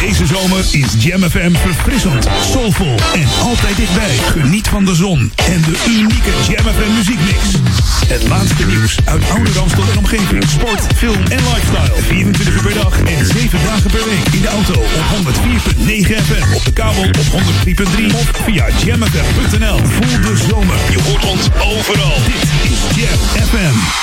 Deze zomer is Jam FM verfrissend, soulvol en altijd dichtbij. Geniet van de zon en de unieke Jam FM muziekmix. Het laatste nieuws uit oude Ramstel en omgeving. Sport, film en lifestyle. 24 uur per dag en 7 dagen per week. In de auto op 104.9 FM. Op de kabel op 103.3 of via jamfm.nl. Voel de zomer. Je hoort ons overal. Dit is Jam FM.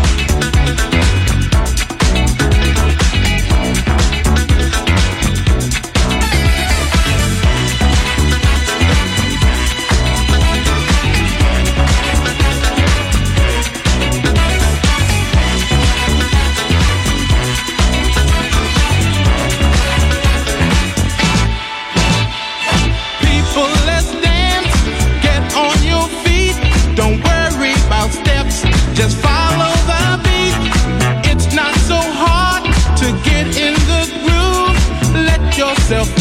Let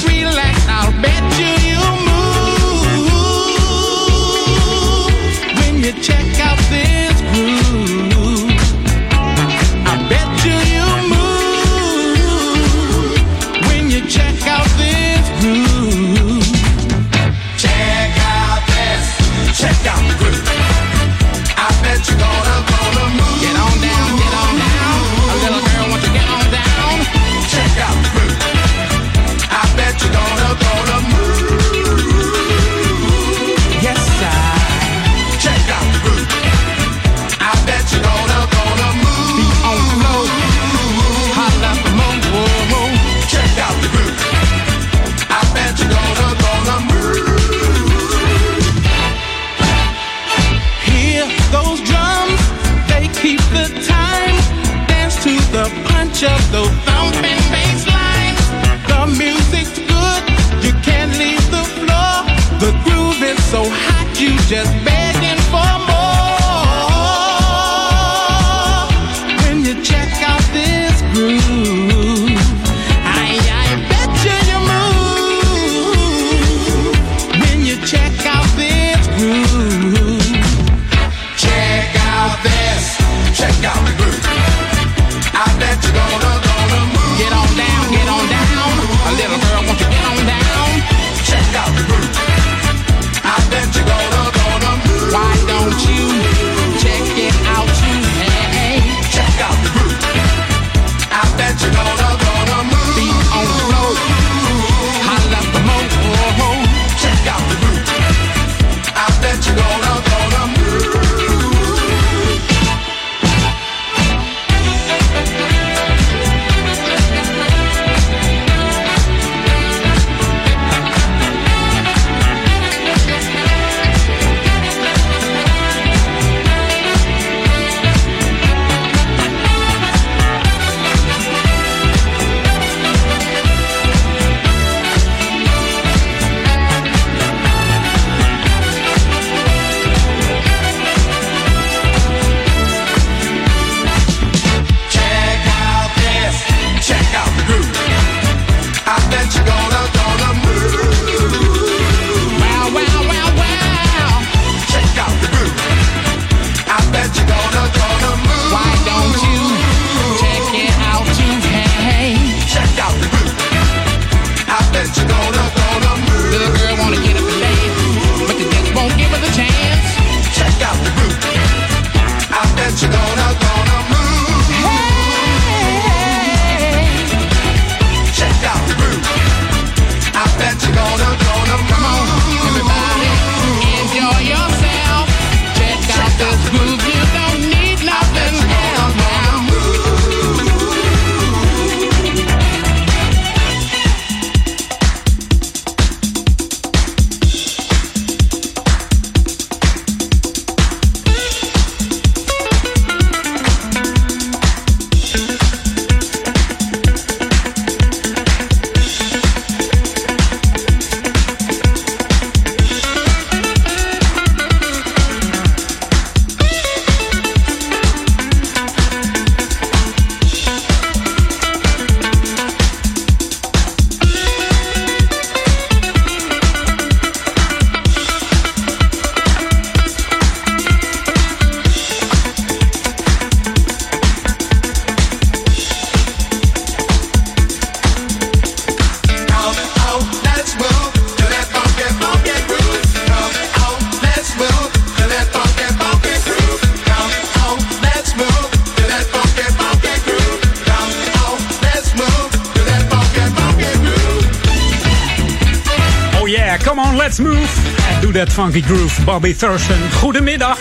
funky groove. Bobby Thurston. Goedemiddag.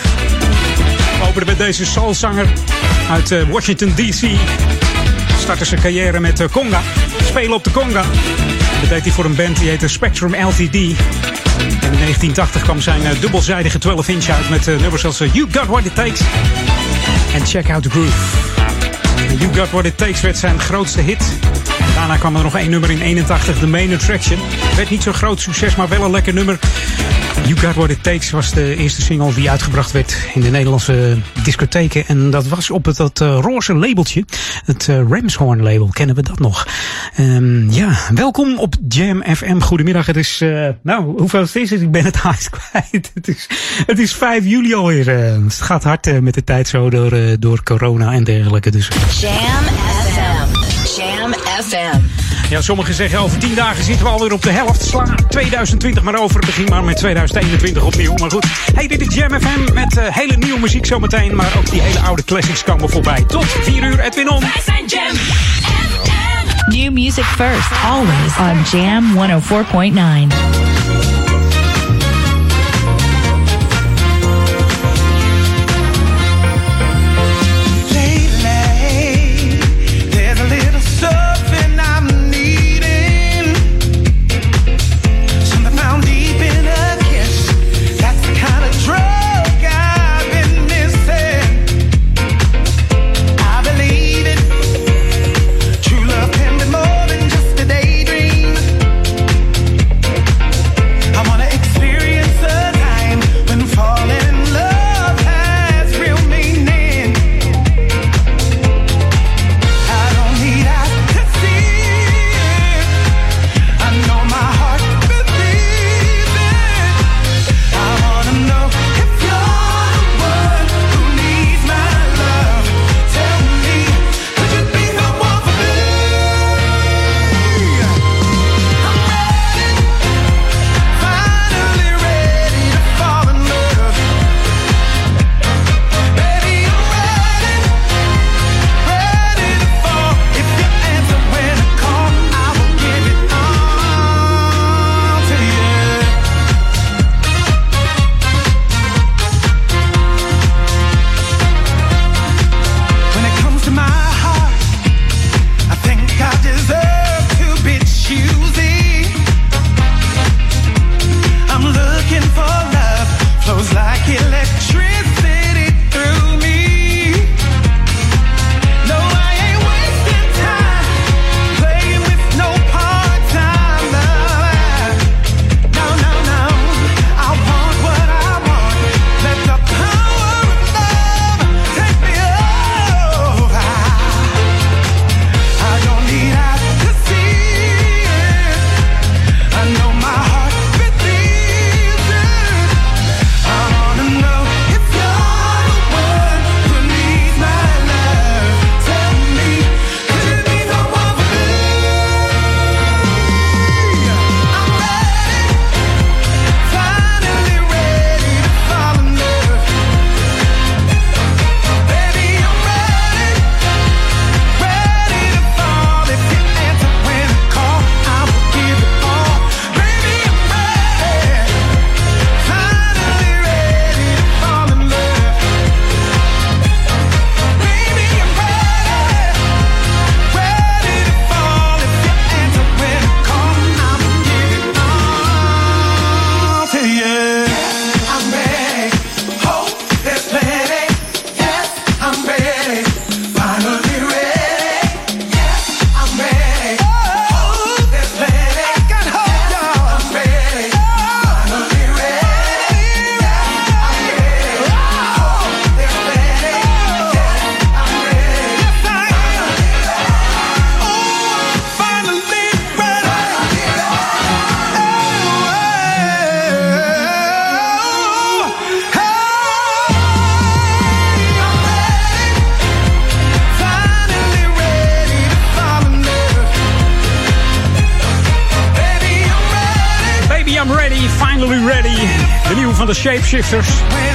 We openen met deze soulzanger uit eh, Washington D.C. Startte zijn carrière met uh, conga. Spelen op de conga. Dat deed hij voor een band die heette Spectrum LTD. En in 1980 kwam zijn uh, dubbelzijdige 12 inch uit met nummers als You Got What It Takes en Check Out the Groove. You Got What It Takes werd zijn grootste hit. Daarna kwam er nog één nummer in 81, The Main Attraction. Werd niet zo'n groot succes, maar wel een lekker nummer. You Got What It Takes was de eerste single die uitgebracht werd in de Nederlandse discotheken. En dat was op het dat, uh, roze labeltje. Het uh, Ramshorn label, kennen we dat nog. Um, ja, welkom op Jam FM. Goedemiddag, het is, uh, nou, hoeveel is het? Ik ben het haast kwijt. Het is, het is 5 juli alweer. het gaat hard met de tijd zo door, door corona en dergelijke. Dus. Jam FM. Jam FM. Ja, sommigen zeggen over 10 dagen zitten we alweer op de helft. Sla 2020 maar over. Begin maar met 2021 opnieuw. Maar goed, hey, dit is Jam FM met uh, hele nieuwe muziek zometeen. Maar ook die hele oude classics komen voorbij. Tot 4 uur, Edwin On. Wij zijn Jam. New music first, always on Jam 104.9.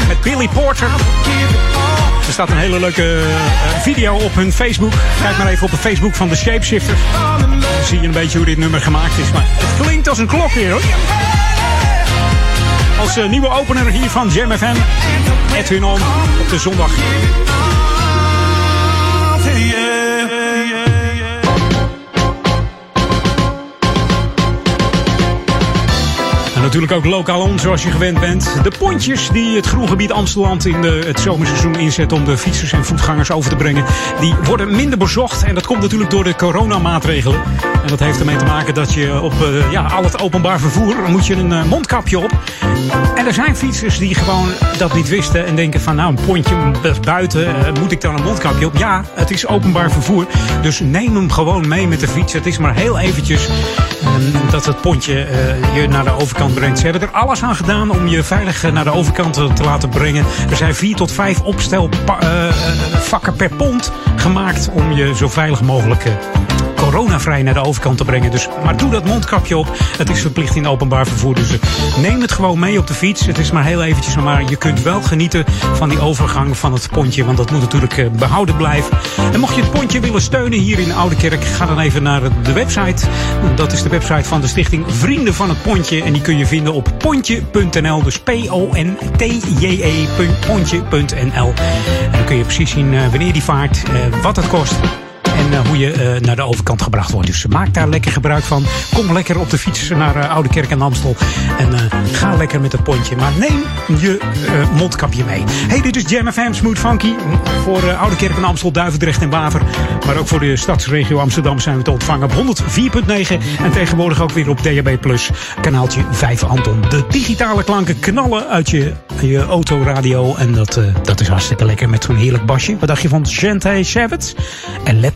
Met Billy Porter. Er staat een hele leuke uh, video op hun Facebook. Kijk maar even op de Facebook van de Shapeshifters. Dan zie je een beetje hoe dit nummer gemaakt is. Maar het klinkt als een klok weer hoor. Als uh, nieuwe opener hier van Jam FM. Edwin On op de zondag. Natuurlijk ook lokaal on, zoals je gewend bent. De pontjes die het groengebied Amsterdam in de, het zomerseizoen inzet om de fietsers en voetgangers over te brengen, die worden minder bezocht. En dat komt natuurlijk door de coronamaatregelen. En dat heeft ermee te maken dat je op uh, ja, al het openbaar vervoer moet je een uh, mondkapje op. En er zijn fietsers die gewoon dat niet wisten en denken van nou een pontje buiten, uh, moet ik dan een mondkapje op? Ja, het is openbaar vervoer. Dus neem hem gewoon mee met de fiets. Het is maar heel eventjes dat het pontje je naar de overkant brengt. Ze hebben er alles aan gedaan om je veilig naar de overkant te laten brengen. Er zijn vier tot vijf opstelvakken per pont gemaakt om je zo veilig mogelijk coronavrij naar de overkant te brengen. Dus, maar doe dat mondkapje op. Het is verplicht in openbaar vervoer. Dus neem het gewoon mee op de fiets. Het is maar heel eventjes, maar je kunt wel genieten van die overgang van het pontje. Want dat moet natuurlijk behouden blijven. En mocht je het pontje willen steunen hier in Oude Kerk, ga dan even naar de website. Dat is de website van de stichting Vrienden van het Pontje. En die kun je vinden op pontje.nl. Dus P-O-N-T-J-E.pontje.nl. En dan kun je precies zien wanneer die vaart, wat het kost en uh, hoe je uh, naar de overkant gebracht wordt. Dus maak daar lekker gebruik van. Kom lekker op de fiets naar uh, Oude Kerk en Amstel. En ga lekker met het pontje. Maar neem je mondkapje mee. Hey, dit is Jam FM Smooth Funky. Voor Oude Kerk en Amstel, Duivendrecht en Waver. Maar ook voor de stadsregio Amsterdam zijn we te ontvangen op 104.9. En tegenwoordig ook weer op DHB Plus. Kanaaltje 5 Anton. De digitale klanken knallen uit je, je autoradio. En dat, dat is hartstikke lekker met zo'n heerlijk basje. Wat dacht je van Shantae Shavits? En Let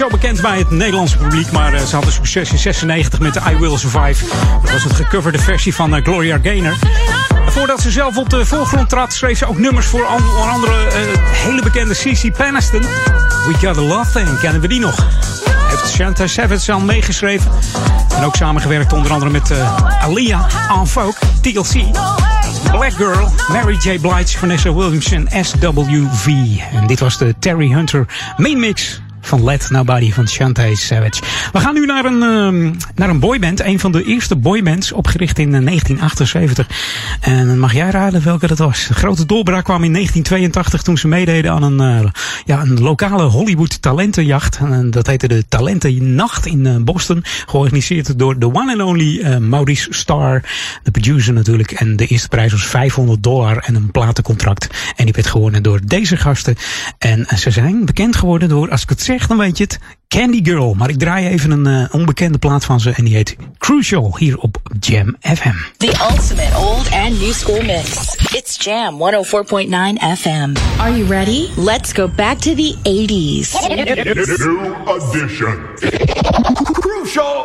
Zo bekend bij het Nederlandse publiek, maar uh, ze hadden succes in 96 met I Will Survive. Dat was het gecoverde versie van uh, Gloria Gaynor. Voordat ze zelf op de voorgrond trad, schreef ze ook nummers voor onder andere hele bekende CC Peniston. We Got a Love Thing, kennen we die nog? Heeft Shantae Savage al meegeschreven. En ook samengewerkt onder andere met Aliyah, En Folk, TLC. Black Girl, Mary J. Blige, Vanessa Williamson, SWV. En dit was de Terry Hunter main mix van Let Nobody van Shantae Savage. We gaan nu naar een, uh, naar een boyband. Een van de eerste boybands, opgericht in 1978. En mag jij raden welke dat was? De grote doorbraak kwam in 1982 toen ze meededen aan een, uh, ja, een lokale Hollywood talentenjacht. En dat heette de Talentennacht in uh, Boston. Georganiseerd door de one and only Maurice Starr, de producer natuurlijk. En de eerste prijs was 500 dollar en een platencontract. En die werd gewonnen door deze gasten. En ze zijn bekend geworden door, als ik het zeg, dan weet je het. Candy Girl. Maar ik draai even een uh, onbekende plaat van ze en die heet Crucial hier op Jam FM. The ultimate old and new school mix. It's Jam 104.9 FM. Are you ready? Let's go back to the 80s. New edition. Crucial.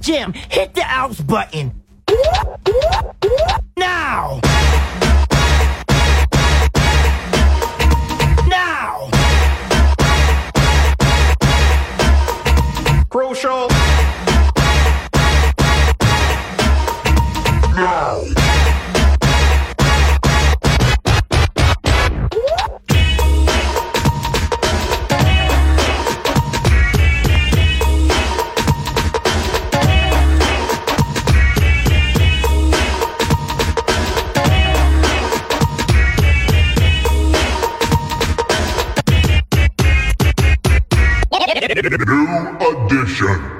Jam, hit the outs button. Now. Now. Crucial. Now. New edition.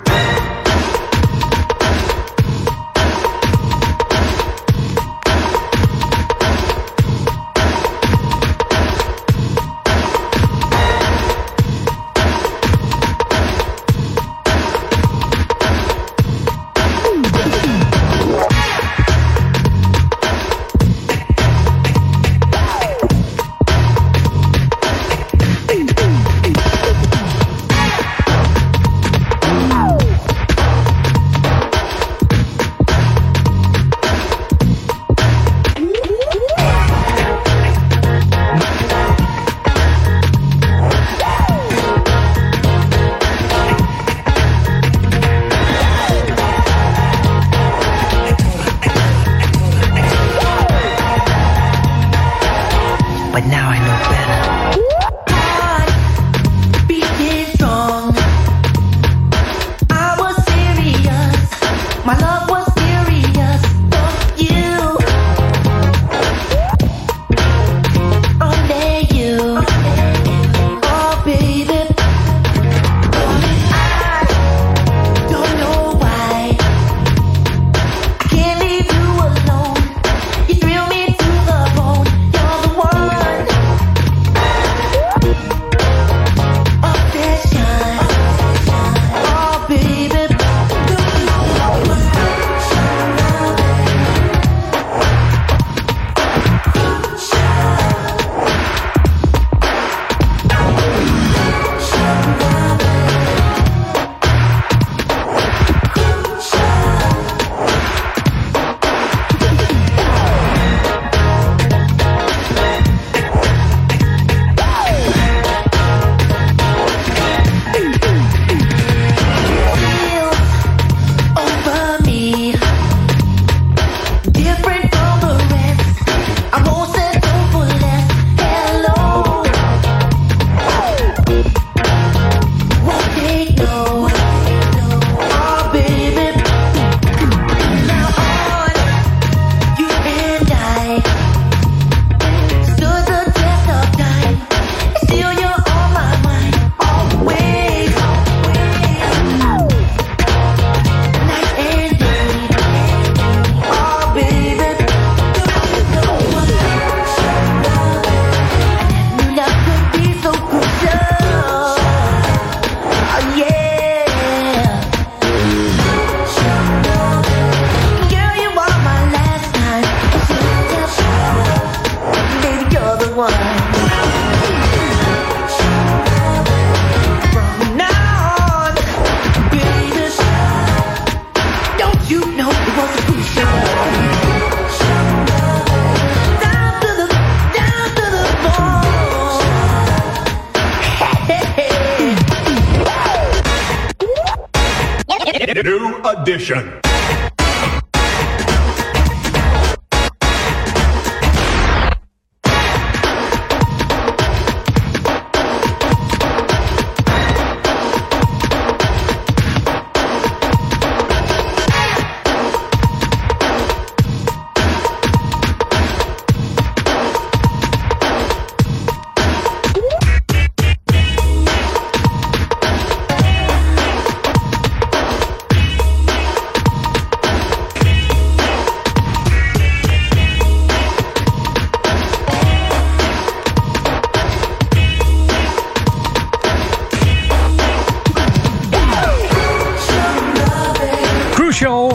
show.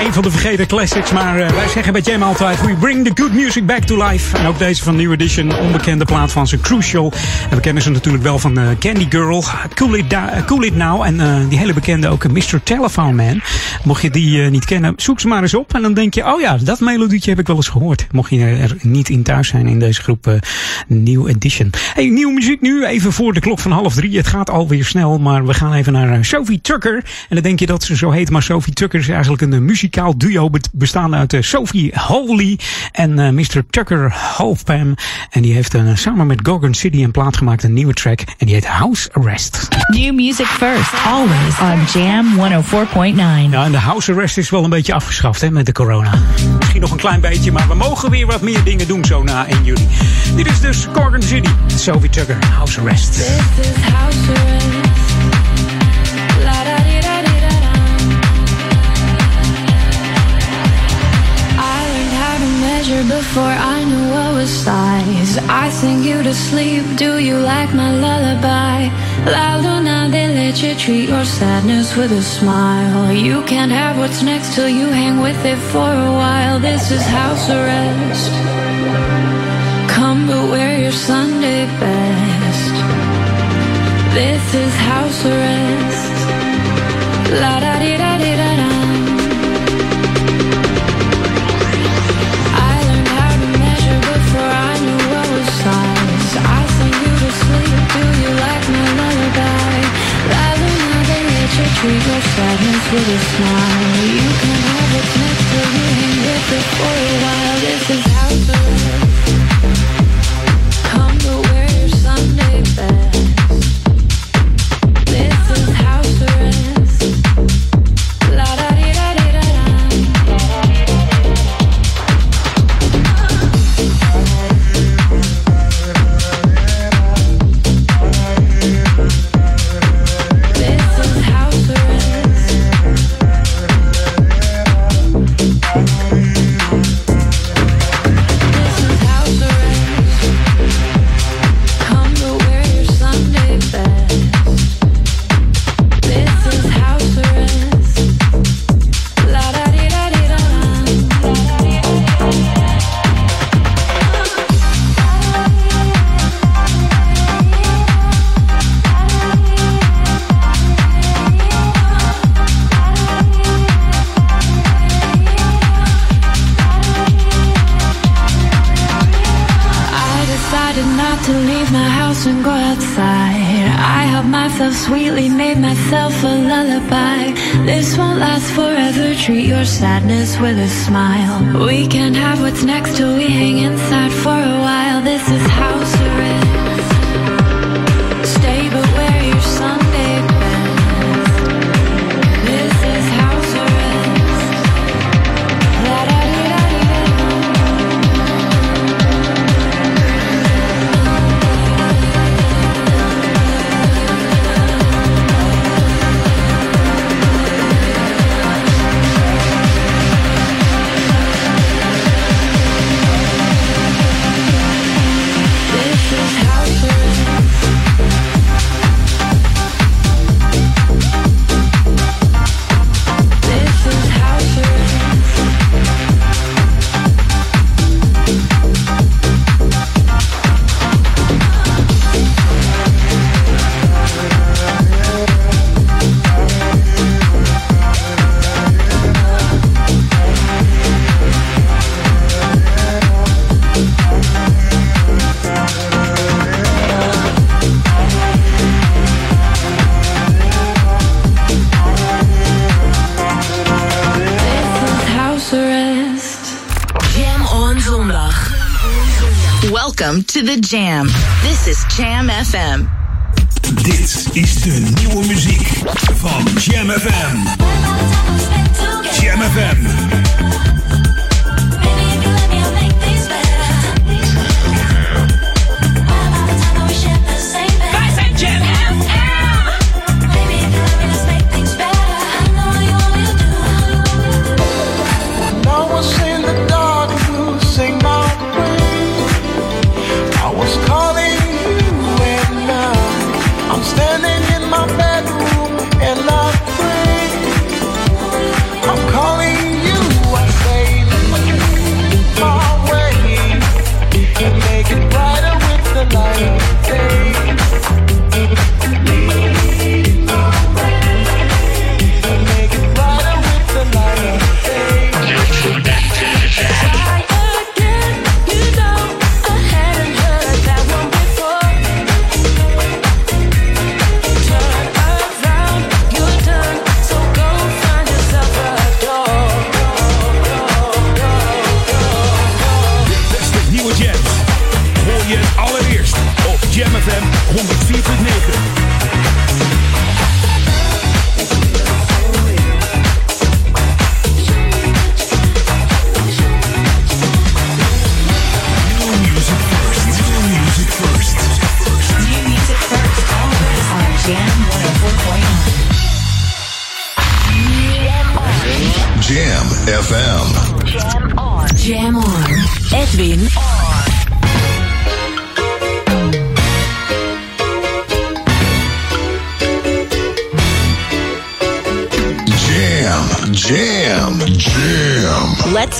Van de vergeten classics. Maar uh, wij zeggen bij Jam altijd: We bring the good music back to life. En ook deze van New Edition, onbekende plaat van ze, Crucial. En we kennen ze natuurlijk wel van uh, Candy Girl, Cool It, cool It Now. En die hele bekende ook Mr. Telephone Man. Mocht je die niet kennen, zoek ze maar eens op. En dan denk je: Oh ja, dat melodietje heb ik wel eens gehoord. Mocht je er niet in thuis zijn in deze groep New Edition. Hey, nieuwe muziek nu, even voor de klok van half drie. Het gaat alweer snel, maar we gaan even naar Sophie Tucker. En dan denk je dat ze zo heet, maar Sophie Tucker is eigenlijk een muzikaal duo bestaande uit uh, Sophie Holy en uh, Mr. Tucker Hofpam. En die heeft uh, samen met Gorgon City een plaat gemaakt, een nieuwe track. En die heet House Arrest. New music first, always on Jam 104.9. Ja, en de House Arrest is wel een beetje afgeschaft hè, met de corona. Misschien nog een klein beetje, maar we mogen weer wat meer dingen doen zo na 1 juli. Dit is dus Gorgon City, Sophie Tucker, House Arrest. This is House Arrest. Before I knew what was size. I sing you to sleep. Do you like my lullaby? Louder now they let you treat your sadness with a smile. You can't have what's next till you hang with it for a while. This is house arrest. Come but wear your Sunday best. This is house arrest. La da di da di da treat your sadness with a smile. You can have what's next to with it for a while This is how to sadness with a smile. We can't have what's next till we hang inside for a while. This is house arrest. Welcome to the Jam. This is Jam FM. Dit is de nieuwe muziek van Jam FM. Jam FM.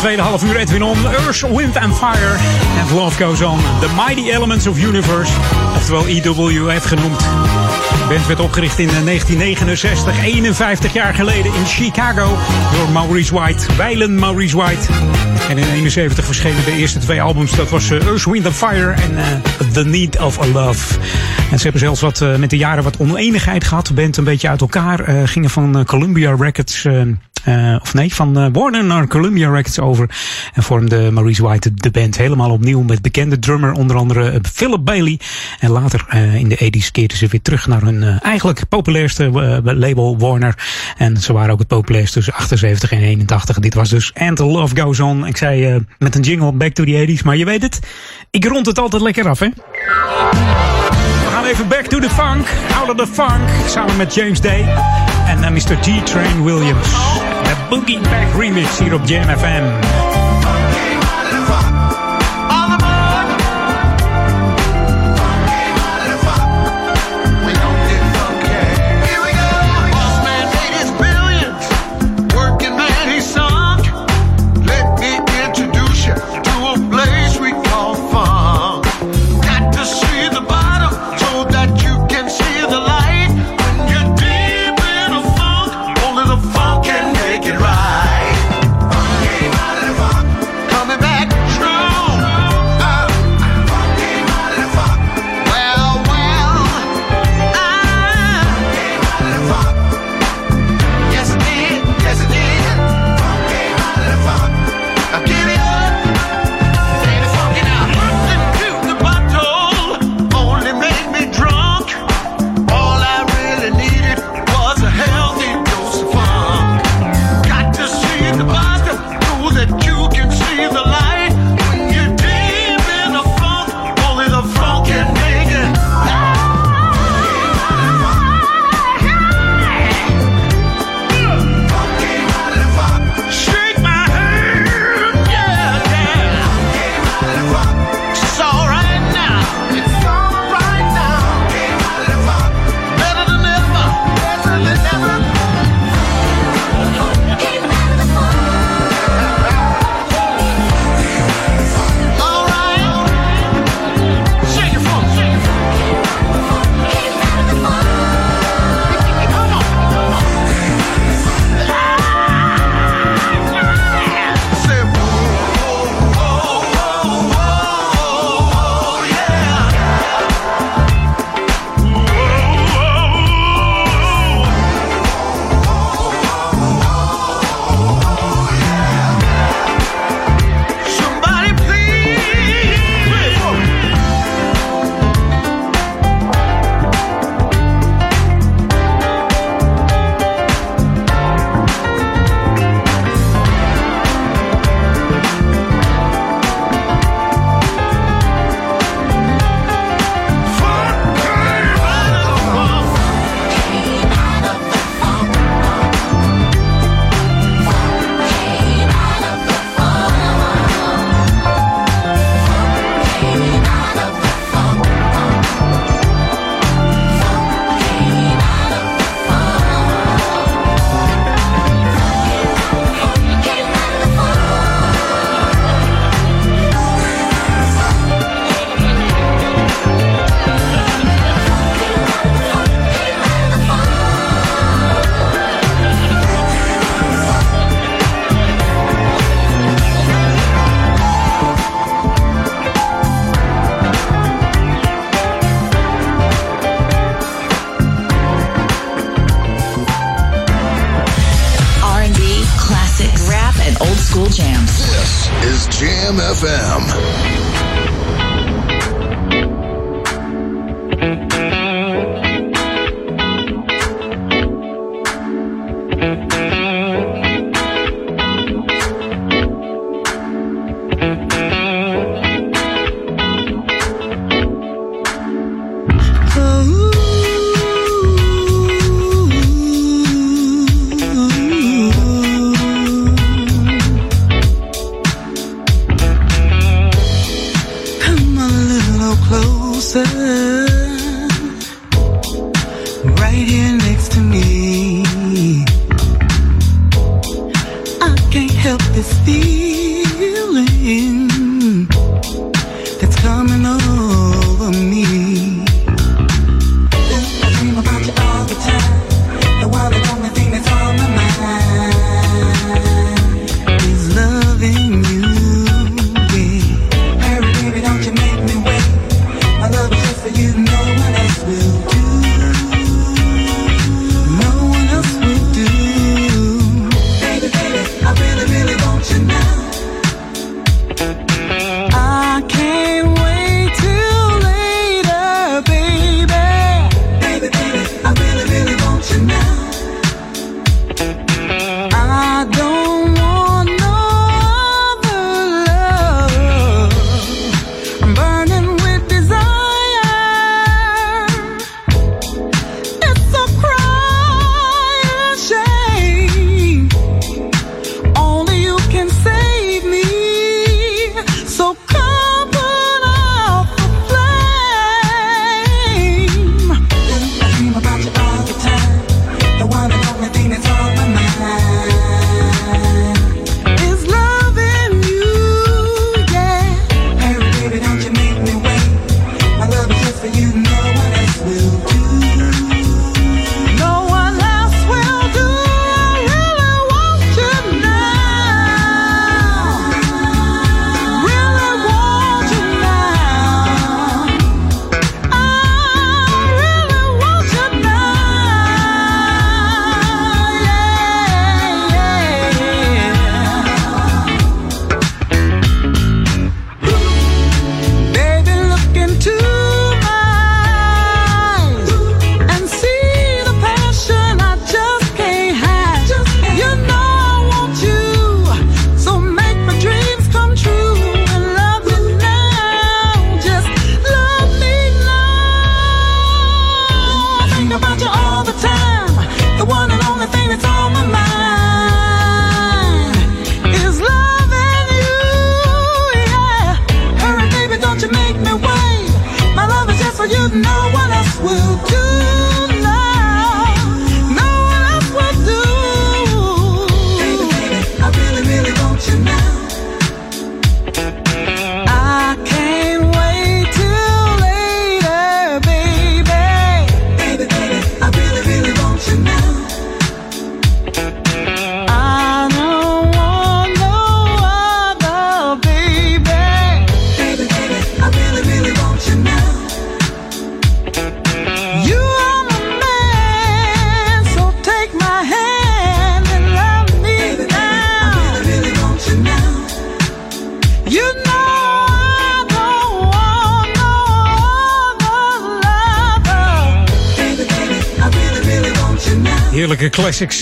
Tweede half uur. Edwin On, Earth, Wind and Fire. And Love Goes On. The Mighty Elements of Universe. Oftewel EWF genoemd. De band werd opgericht in 1969, eh, 51 jaar geleden in Chicago. Door Maurice White, wijlen Maurice White. En in 71 verschenen de eerste twee albums. Dat was uh, Earth, Wind and Fire en uh, The Need of a Love. En ze hebben zelfs wat, met de jaren wat oneenigheid gehad. De band een beetje uit elkaar. gingen van Columbia Records uh, of nee, van uh, Warner naar Columbia Records over. En vormde Maurice White de band helemaal opnieuw met bekende drummer, onder andere uh, Philip Bailey. En later in de 80s keerden ze weer terug naar hun eigenlijk populairste label Warner. En ze waren ook het populairste tussen 78 en 81. Dit was dus And the Love Goes On. Ik zei met een jingle Back to the 80s, maar je weet het, ik rond het altijd lekker af, hè? We gaan even back to the funk, out of the funk, samen met James Day en I'm Mr. G. Train Williams. De Boogie Back Remix hier op Jam FM.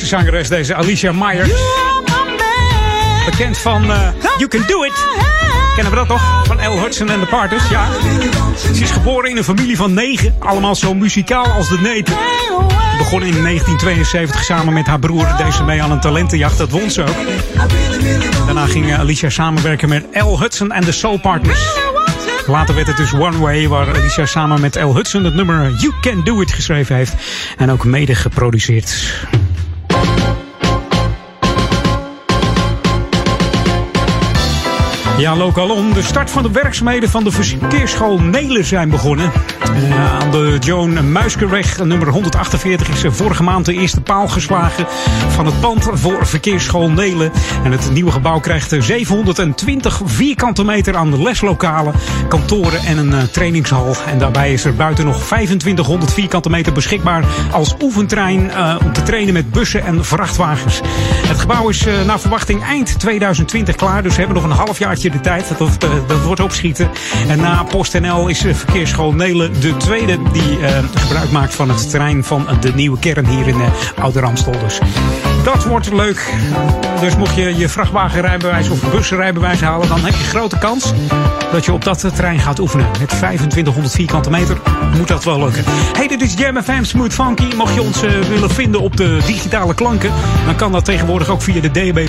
Zangeres, deze Alicia Myers. Bekend van uh, You Can Do It. Kennen we dat toch? Van L. Hudson en de Partners, ja. Ze is geboren in een familie van negen. Allemaal zo muzikaal als de neten. Begon in 1972 samen met haar broer. Deze mee aan een talentenjacht. Dat won ze ook. Daarna ging Alicia samenwerken met L. Hudson en de Soul Partners. Later werd het dus One Way, waar Alicia samen met L. Hudson het nummer You Can Do It geschreven heeft. En ook mede geproduceerd. Ja, Lokalon. De start van de werkzaamheden van de verkeersschool Nelen zijn begonnen. Uh, aan de Joan Muiskerweg, nummer 148, is vorige maand de eerste paal geslagen van het pand voor verkeersschool Nelen. En het nieuwe gebouw krijgt 720 vierkante meter aan leslokalen, kantoren en een uh, trainingshal. En daarbij is er buiten nog 2500 vierkante meter beschikbaar als oefentrein uh, om te trainen met bussen en vrachtwagens. Het gebouw is naar verwachting eind 2020 klaar, dus we hebben nog een halfjaartje de tijd. Dat wordt opschieten. En na PostNL is verkeersschool Nelen de tweede die uh, gebruik maakt van het terrein van de nieuwe kern hier in uh, Oude Ramstol. Dus dat wordt leuk. Dus mocht je je vrachtwagenrijbewijs of busrijbewijs halen, dan heb je grote kans dat je op dat terrein gaat oefenen. Met 2500 vierkante meter moet dat wel lukken. Hey, dit is Jam FM Smooth Funky. Mocht je ons uh, willen vinden op de digitale klanken, dan kan dat tegenwoordig ook via de DAB+.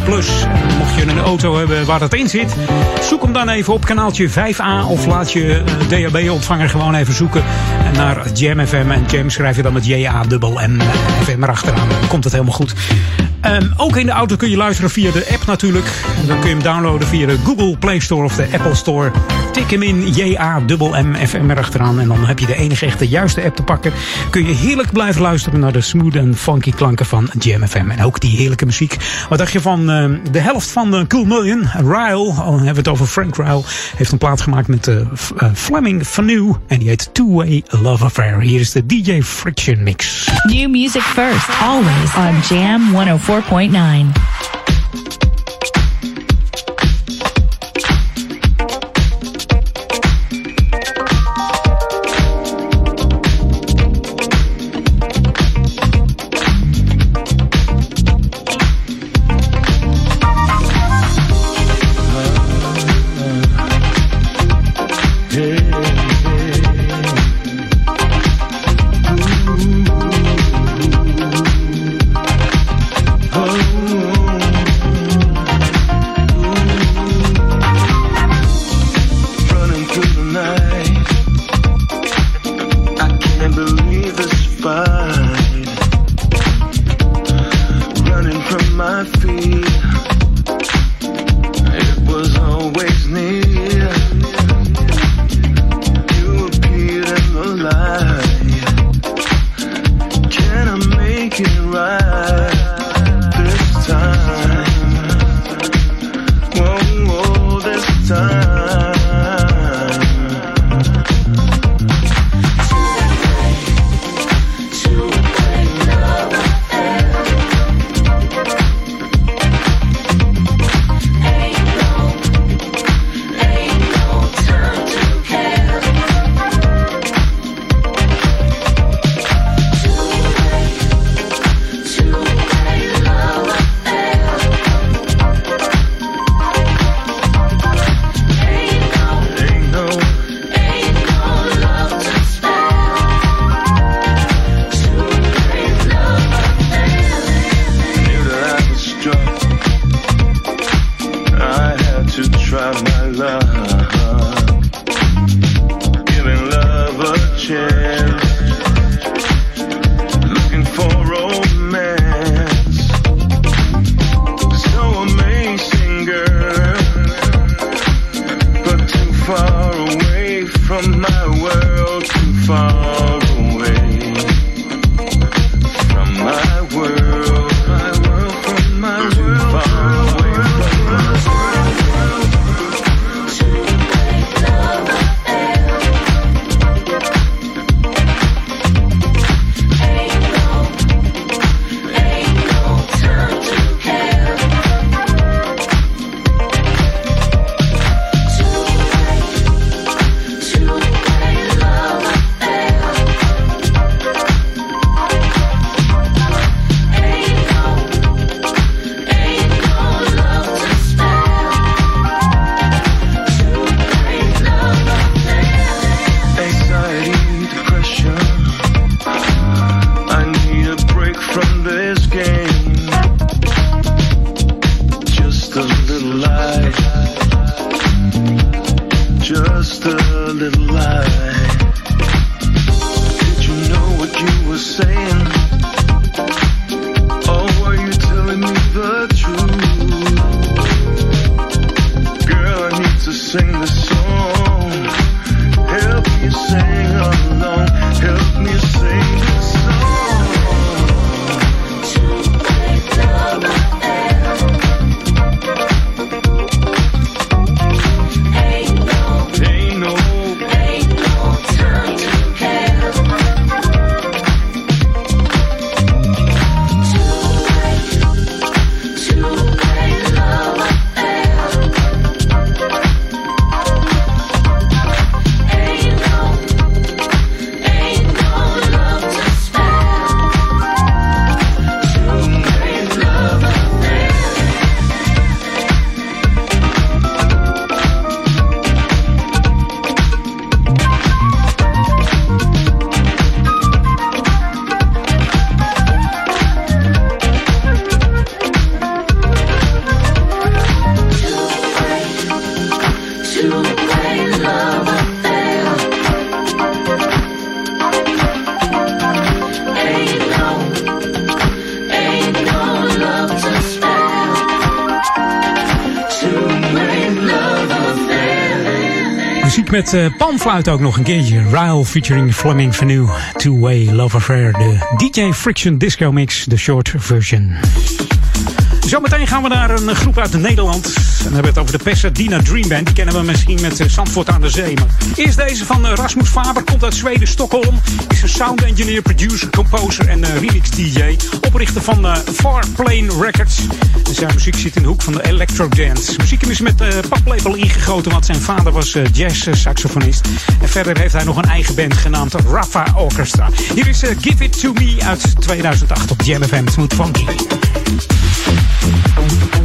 Mocht je een auto hebben waar dat in zit, zoek hem dan even op kanaaltje 5A of laat je DAB-ontvanger gewoon even zoeken naar Jam FM. En Jam schrijf je dan met J-A-M-M FM erachteraan. Dan komt het helemaal goed. Ehm, ook in de auto kun je luisteren via de app natuurlijk. Dan kun je hem downloaden via de Google Play Store of de Apple Store. Tik hem in J-A-M-M-F-M erachteraan. En dan heb je de enige echte juiste app te pakken. Kun je heerlijk blijven luisteren naar de smooth en funky klanken van Jam FM. En ook die heerlijke muziek. Wat dacht je van uh, de helft van uh, Cool Million? Ryle, al hebben we het over Frank Ryle. Heeft een plaat gemaakt met uh, Fleming Fanu. En die heet Two Way Love Affair. Hier is de DJ Friction Mix. New music first, always on Jam 104.9. Met uh, panfluit ook nog een keertje. Ryle featuring Fleming Vernieuw. Two-Way Love Affair. De DJ Friction Disco Mix. De short version. Zometeen gaan we naar een groep uit Nederland. En dan hebben we het over de Pasadena Dream Band. Die kennen we misschien met Zandvoort aan de Zee. Eerst deze van Rasmus Faber. Komt uit Zweden, Stockholm. Is een sound engineer, producer, composer en uh, remix DJ. Oprichter van Far Plane Records. Zijn muziek zit in de hoek van de electro dance. Muziek is met paplepel ingegoten, want zijn vader was uh, jazz-saxofonist. En verder heeft hij nog een eigen band genaamd Rafa Orchestra. Hier is Give It To Me uit 2008 op Jam FM Smooth Funky. Música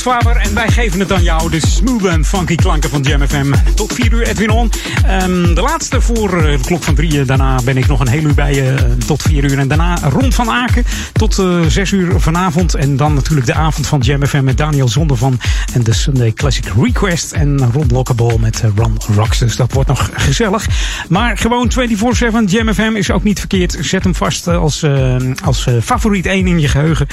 En wij geven het aan jou. De smooth en funky klanken van Jam FM. Tot 4 uur Edwin On. Um, de laatste voor uh, de klok van 3. Daarna ben ik nog een hele uur bij je. Uh, tot 4 uur. En daarna Ron van Aken. Tot uh, eh, 6 uur vanavond. En dan natuurlijk de avond van Jam FM met Daniel Zondervan. En de Sunday Classic Request. En Ron Lockable met Ron Rocks. Dus dat wordt nog gezellig. Maar gewoon 24-7 Jam FM is ook niet verkeerd. Zet hem vast als, als favoriet 1 in je geheugen.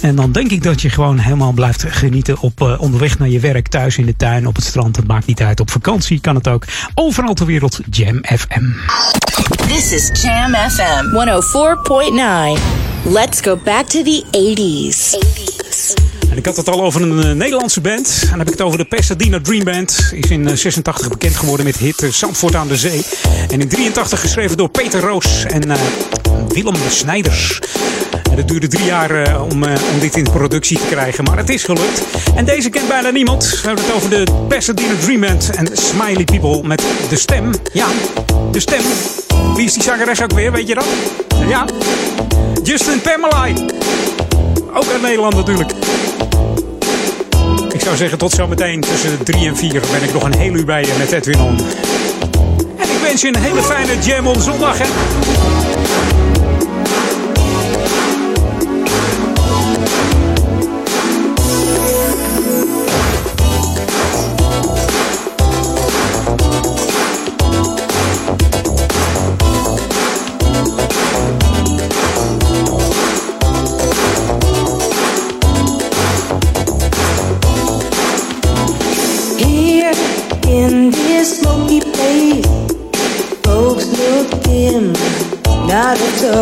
En dan denk ik dat je gewoon helemaal blijft genieten op uh, onderweg naar je werk, thuis in de tuin, op het strand. Het maakt niet uit. Op vakantie kan het ook. Overal ter wereld Jam FM. This is Jam FM 104.9. Let's go back to the 80s. 80s. En ik had het al over een uh, Nederlandse band. En dan heb ik het over de Pasadena Dream Band. Is in uh, 86 bekend geworden met hit Zandvoort aan de Zee. En in 83 geschreven door Peter Roos en Willem Snijders. Het duurde drie jaar om, om dit in productie te krijgen. Maar het is gelukt. En deze kent bijna niemand. We hebben het over de Pasadena Dream Band en Smiley People met de stem. Ja, de stem. Wie is die zangeres ook weer, weet je dat? Ja, Justin Pamela. Ook uit Nederland natuurlijk. Ik zou zeggen tot zometeen tussen 3 en 4 ben ik nog een heel uur bij je met Edwin On. En ik wens je een hele fijne jam on zondag hè.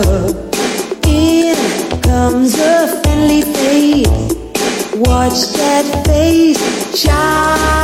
Not. In comes a friendly face. Watch that face shining,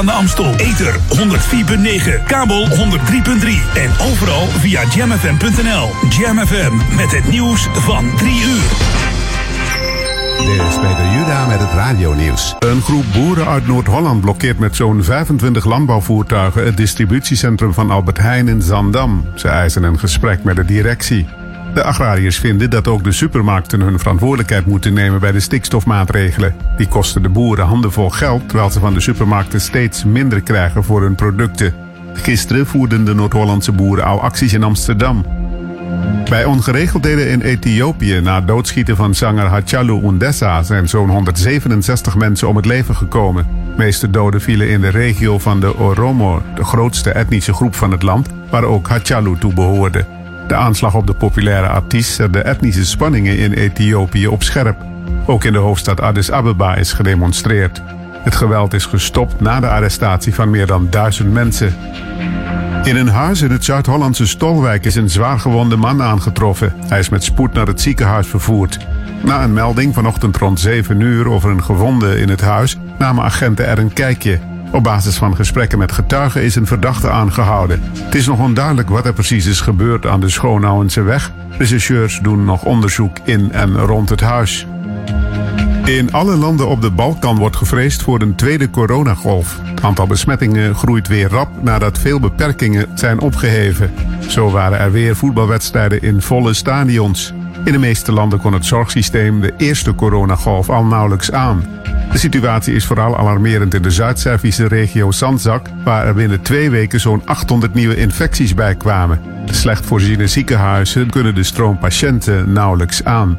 aan de Amstel. Ether 104.9, kabel 103.3 en overal via jamfm.nl. Jam FM met het nieuws van 3 uur. Dit is Peter Juda met het radionieuws. Een groep boeren uit Noord-Holland blokkeert met zo'n 25 landbouwvoertuigen het distributiecentrum van Albert Heijn in Zandam. Ze eisen een gesprek met de directie. De agrariërs vinden dat ook de supermarkten hun verantwoordelijkheid moeten nemen bij de stikstofmaatregelen. Die kosten de boeren handenvol geld, terwijl ze van de supermarkten steeds minder krijgen voor hun producten. Gisteren voerden de Noord-Hollandse boeren al acties in Amsterdam. Bij ongeregeldheden in Ethiopië na het doodschieten van zanger Hachalu Undessa zijn zo'n 167 mensen om het leven gekomen. De meeste doden vielen in de regio van de Oromo, de grootste etnische groep van het land, waar ook Hachalu toe behoorde. De aanslag op de populaire artiest zet de etnische spanningen in Ethiopië op scherp. Ook in de hoofdstad Addis Ababa is gedemonstreerd. Het geweld is gestopt na de arrestatie van meer dan duizend mensen. In een huis in het Zuid-Hollandse Stolwijk is een zwaargewonde man aangetroffen. Hij is met spoed naar het ziekenhuis vervoerd. Na een melding vanochtend rond 7 uur over een gewonde in het huis namen agenten er een kijkje. Op basis van gesprekken met getuigen is een verdachte aangehouden. Het is nog onduidelijk wat er precies is gebeurd aan de Schoonouwense weg. Rechercheurs doen nog onderzoek in en rond het huis. In alle landen op de Balkan wordt gevreesd voor een tweede coronagolf. Het aantal besmettingen groeit weer rap nadat veel beperkingen zijn opgeheven. Zo waren er weer voetbalwedstrijden in volle stadions. In de meeste landen kon het zorgsysteem de eerste coronagolf al nauwelijks aan. De situatie is vooral alarmerend in de Zuid-Servische regio Sandzak, waar er binnen twee weken zo'n 800 nieuwe infecties bij kwamen. Slecht voorziene ziekenhuizen kunnen de stroom patiënten nauwelijks aan.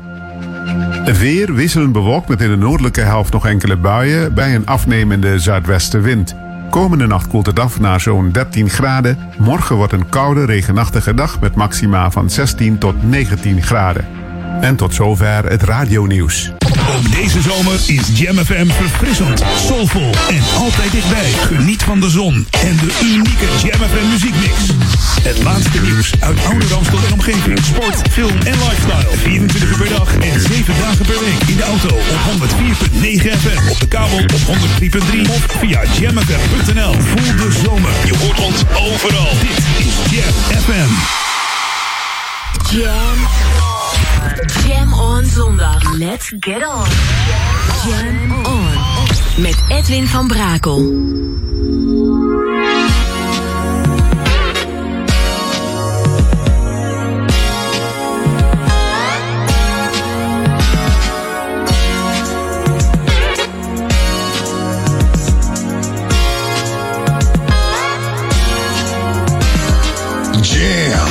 Weer wisselend bewolkt met in de noordelijke helft nog enkele buien bij een afnemende zuidwestenwind. Komende nacht koelt het af naar zo'n 13 graden. Morgen wordt een koude, regenachtige dag met maxima van 16 tot 19 graden. En tot zover het radionieuws. Ook deze zomer is Jam FM verfrissend, soulvol en altijd dichtbij. Geniet van de zon en de unieke Jam FM muziekmix. Het laatste nieuws uit oude Ramstel en omgeving. Sport, film en lifestyle. 24 uur per dag en 7 dagen per week. In de auto op 104.9 FM. Op de kabel op 103.3 of via jamfm.nl. Voel de zomer. Je hoort ons overal. Dit is Jam FM. Jam Jam on zondag. Let's get on. Jam on. Met Edwin van Brakel. Jam,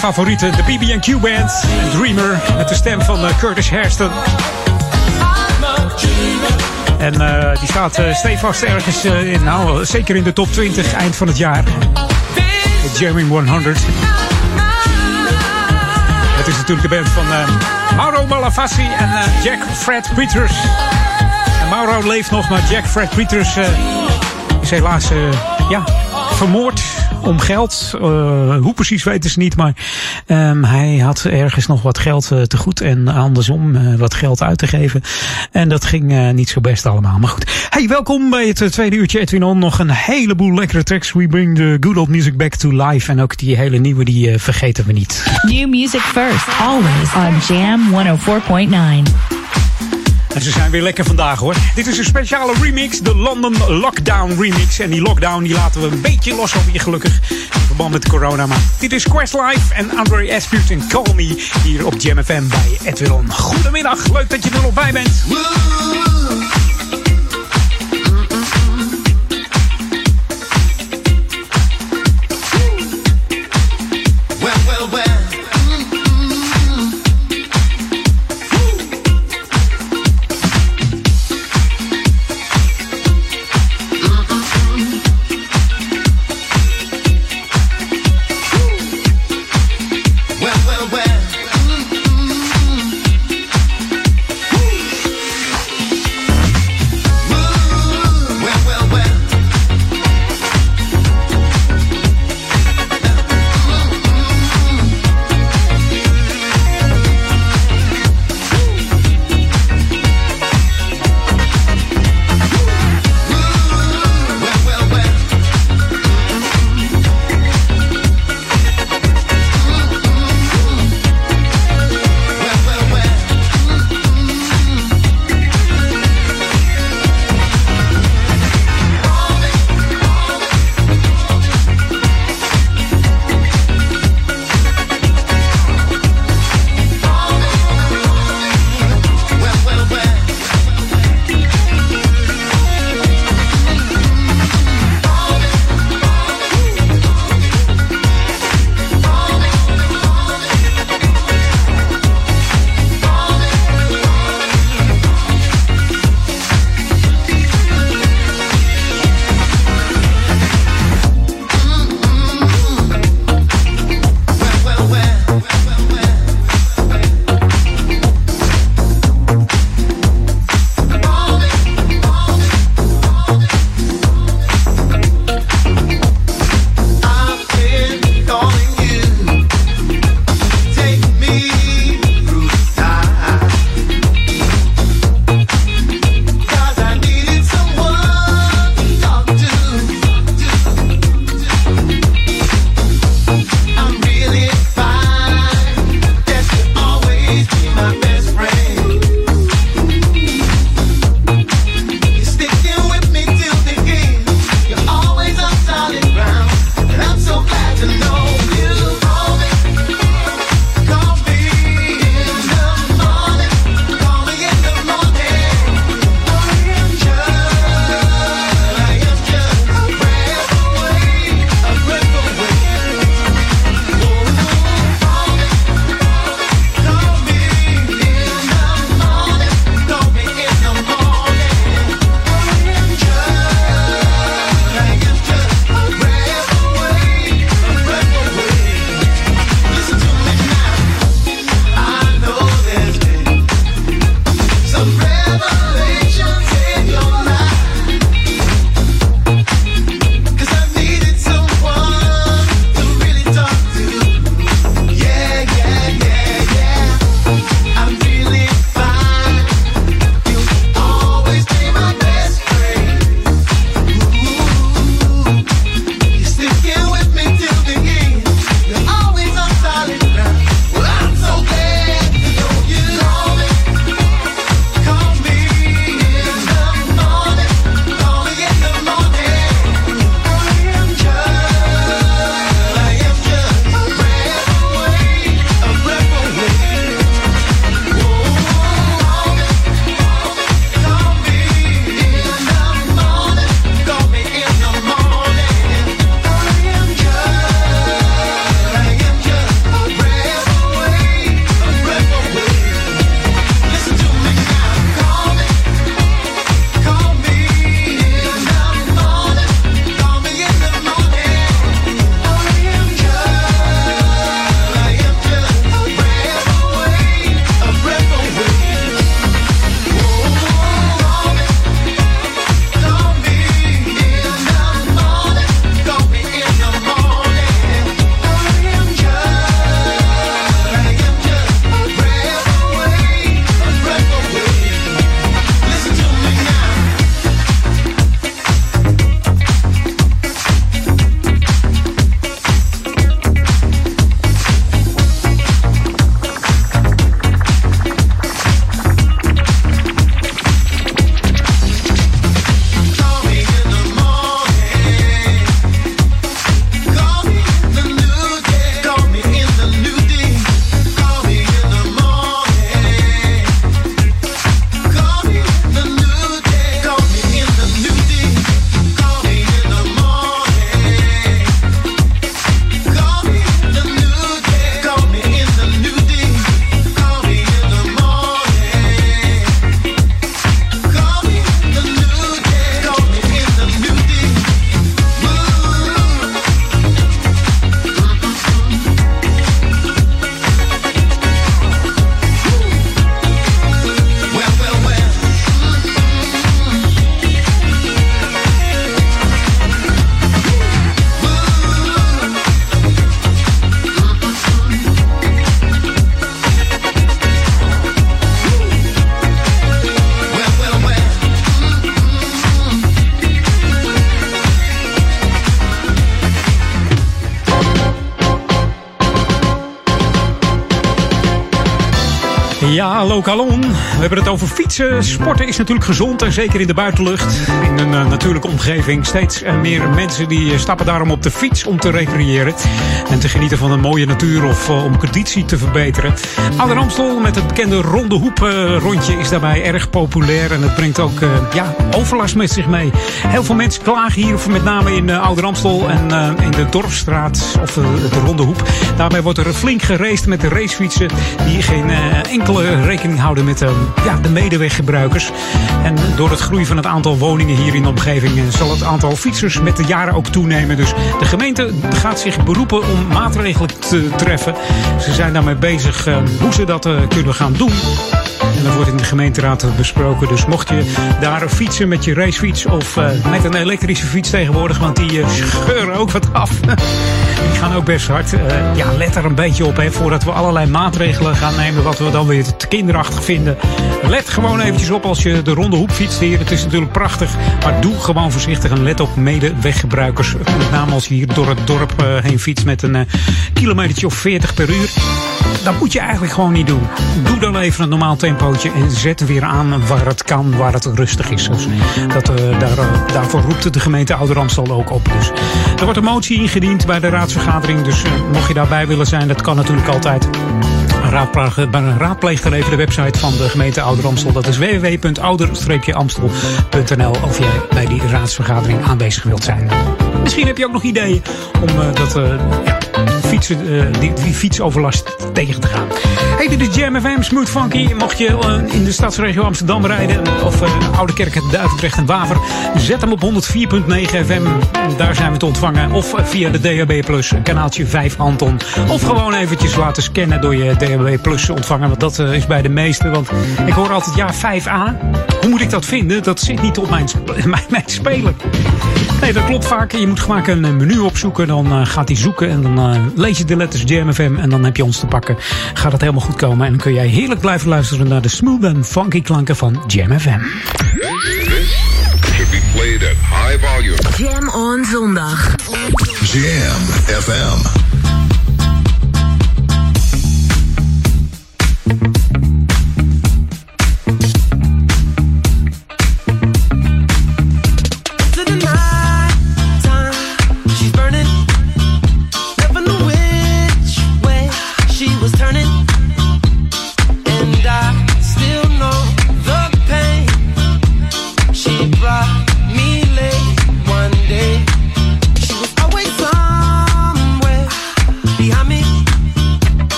Mijn de BB&Q Band. Dreamer, met de stem van uh, Curtis Hairston. En uh, die staat uh, stevast ergens, in, nou, zeker in de top 20 eind van het jaar. De Jamming 100. Het is natuurlijk de band van Mauro Malavasi en Jack Fred Peters. Mauro leeft nog, maar Jack Fred Peters is helaas ja, vermoord om geld. Uh, hoe precies weten ze niet, maar um, hij had ergens nog wat geld uh, te goed en andersom uh, wat geld uit te geven. En dat ging niet zo best allemaal. Maar goed. Hey, welkom bij het tweede uurtje Edwin On. Nog een heleboel lekkere tracks. We bring the good old music back to life. En ook die hele nieuwe, die vergeten we niet. New music first, always on Jam 104.9. En ze zijn weer lekker vandaag hoor. Dit is een speciale remix, de London Lockdown remix. En die lockdown die laten we een beetje los over je gelukkig. In verband met corona. Maar dit is Questlife en Andre Aspute en Call Me hier op Jam FM bij Edwin. Goedemiddag, leuk dat je er nog bij bent. Ja, Lokalon. We hebben het over fietsen. Sporten is natuurlijk gezond en zeker in de buitenlucht. Uh, natuurlijke omgeving. Steeds uh, meer mensen die uh, stappen daarom op de fiets om te recreëren. En te genieten van een mooie natuur of om conditie te verbeteren. Oude Amstel met het bekende ronde hoep rondje is daarbij erg populair. En het brengt ook ja, overlast met zich mee. Heel veel mensen klagen hier, met name in Oude Amstel en in de Dorpsstraat of de ronde hoep. Daarbij wordt er flink gereest met de racefietsen die geen enkele rekening houden met ja, de medeweggebruikers. En door het groeien van het aantal woningen hier in de omgeving eh, zal het aantal fietsers met de jaren ook toenemen. Dus de gemeente gaat zich beroepen om maatregelen te treffen. Ze zijn daarmee bezig uh, hoe ze dat kunnen gaan doen. En dat wordt in de gemeenteraad besproken. Dus mocht je daar fietsen met je racefiets of uh, met een elektrische fiets tegenwoordig, want die scheuren ook wat af. die gaan ook best hard. Uh, ja, let er een beetje op hè, voordat we allerlei maatregelen gaan nemen wat we dan weer te kinderachtig vinden. Let gewoon eventjes op als je de ronde hoep fietst hier. Het is natuurlijk prachtig, maar doe gewoon voorzichtig en let op medeweggebruikers. Met name als je hier door het dorp heen fietst met een kilometertje of 40 per uur. Dat moet je eigenlijk gewoon niet doen. Doe dan even een normaal tempootje en zet weer aan waar het kan, waar het rustig is. Dat, uh, daar, uh, daarvoor roept de gemeente Ouder ook op. Dus er wordt een motie ingediend bij de raadsvergadering. Dus uh, mocht je daarbij willen zijn, dat kan natuurlijk altijd. Raadpleeg, dan even de website van de gemeente Ouder Amstel. Dat is www.ouder-amstel.nl of jij bij die raadsvergadering aanwezig wilt zijn. Misschien heb je ook nog ideeën om dat ja, fietsen, die, die fietsoverlast tegen te gaan. Hey, dit is Jam FM, Smooth Funky. Mocht je uh, in de stadsregio Amsterdam rijden, of uh, Oude Kerk, Duivendrecht en Waver, zet hem op 104.9 FM. Daar zijn we te ontvangen. Of via de DHB Plus, kanaaltje 5 Anton. Of gewoon eventjes laten scannen door je DHB Plus ontvangen. Want dat is bij de meeste. Want ik hoor altijd, ja, 5A. Hoe moet ik dat vinden? Dat zit niet op mijn, mijn, mijn speler. Nee, dat klopt vaak. Je moet vaak een menu opzoeken. Dan gaat hij zoeken en dan lees je de letters JMFM. En dan heb je ons te pakken. Gaat het helemaal goed komen. En dan kun jij heerlijk blijven luisteren naar de smooth en funky klanken van Jam FM. should be played at high volume. Jam on zondag. Jam FM.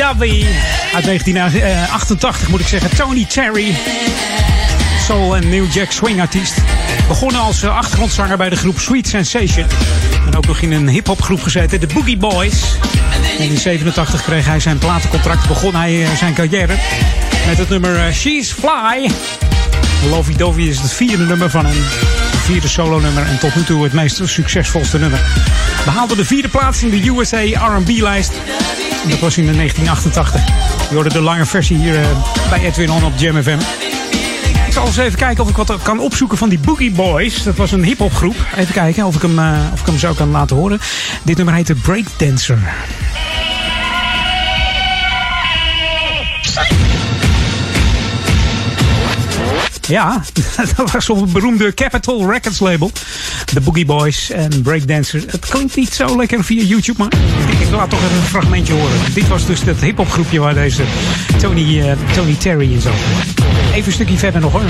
Dovey. Uit 1988 moet ik zeggen. Tony Terry. Soul en New Jack Swing artiest. Begonnen als eh, achtergrondzanger bij de groep Sweet Sensation. En ook nog in een hip-hop groep gezeten, de Boogie Boys. En in 87 kreeg hij zijn platencontract. Begon hij eh, zijn carrière met het nummer eh, She's Fly. Lovey Dovey is het vierde nummer van een vierde solo-nummer. En tot nu toe het meest succesvolste nummer. Behaalde de vierde plaats in de USA R&B-lijst. Dat was in 1988. Je hoorde de lange versie hier eh, bij Edwin On op Jam FM. Ik zal eens even kijken of ik wat kan opzoeken van die Boogie Boys. Dat was een hip-hop groep. Even kijken of ik, hem, eh, of ik hem zo kan laten horen. Dit nummer heette Breakdancer. Ja, dat was op het beroemde Capitol Records label. De Boogie Boys en Breakdancer. Het klinkt niet zo lekker via YouTube, maar ik, laat toch even een fragmentje horen. Dit was dus het hip-hop groepje waar deze Tony, eh, Tony Terry in zat. Even een stukje verder nog hoor.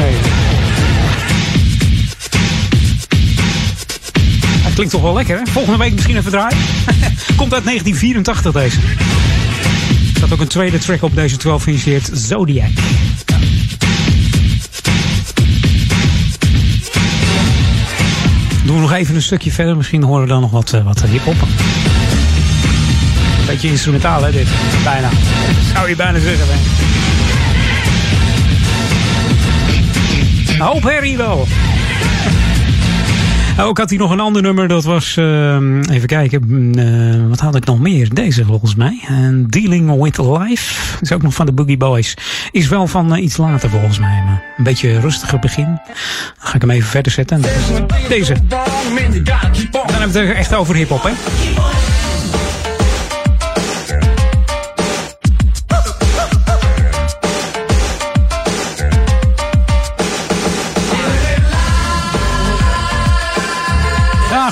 Het klinkt toch wel lekker, hè? Volgende week misschien even draaien. Komt uit 1984 deze. Er staat ook een tweede track op deze 12 initieert Zodiac. Doen we nog even een stukje verder. Misschien horen we dan nog wat, eh, wat hip-hop. Beetje instrumentaal, hè, dit? Bijna. Zou je bijna zeggen, hè? Een hoop herrie wel. Ook had hij nog een ander nummer, dat was, ehm, even kijken, eh, wat had ik nog meer? Deze volgens mij. En Dealing with Life, is ook nog van de Boogie Boys. Is wel van eh, iets later volgens mij, maar een beetje rustiger begin. Dan ga ik hem even verder zetten. Deze. Dan hebben we het echt over hip-hop, hè?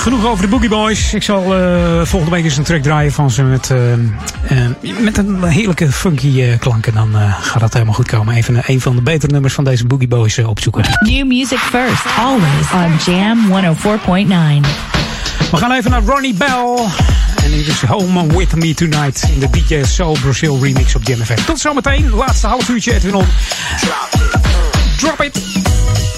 Genoeg over de Boogie Boys. Ik zal eh, volgende week eens een track draaien van ze met, eh, eh, met een heerlijke funky klank. En dan gaat dat helemaal goed komen. Even een van de betere nummers van deze Boogie Boys opzoeken. New music first, always on Jam 104.9. We gaan even naar Ronnie Bell. En dit is Home With Me Tonight in de DJ Soul Brazil remix op Jam FM. Tot zometeen, laatste half uurtje Edwin On. Drop it!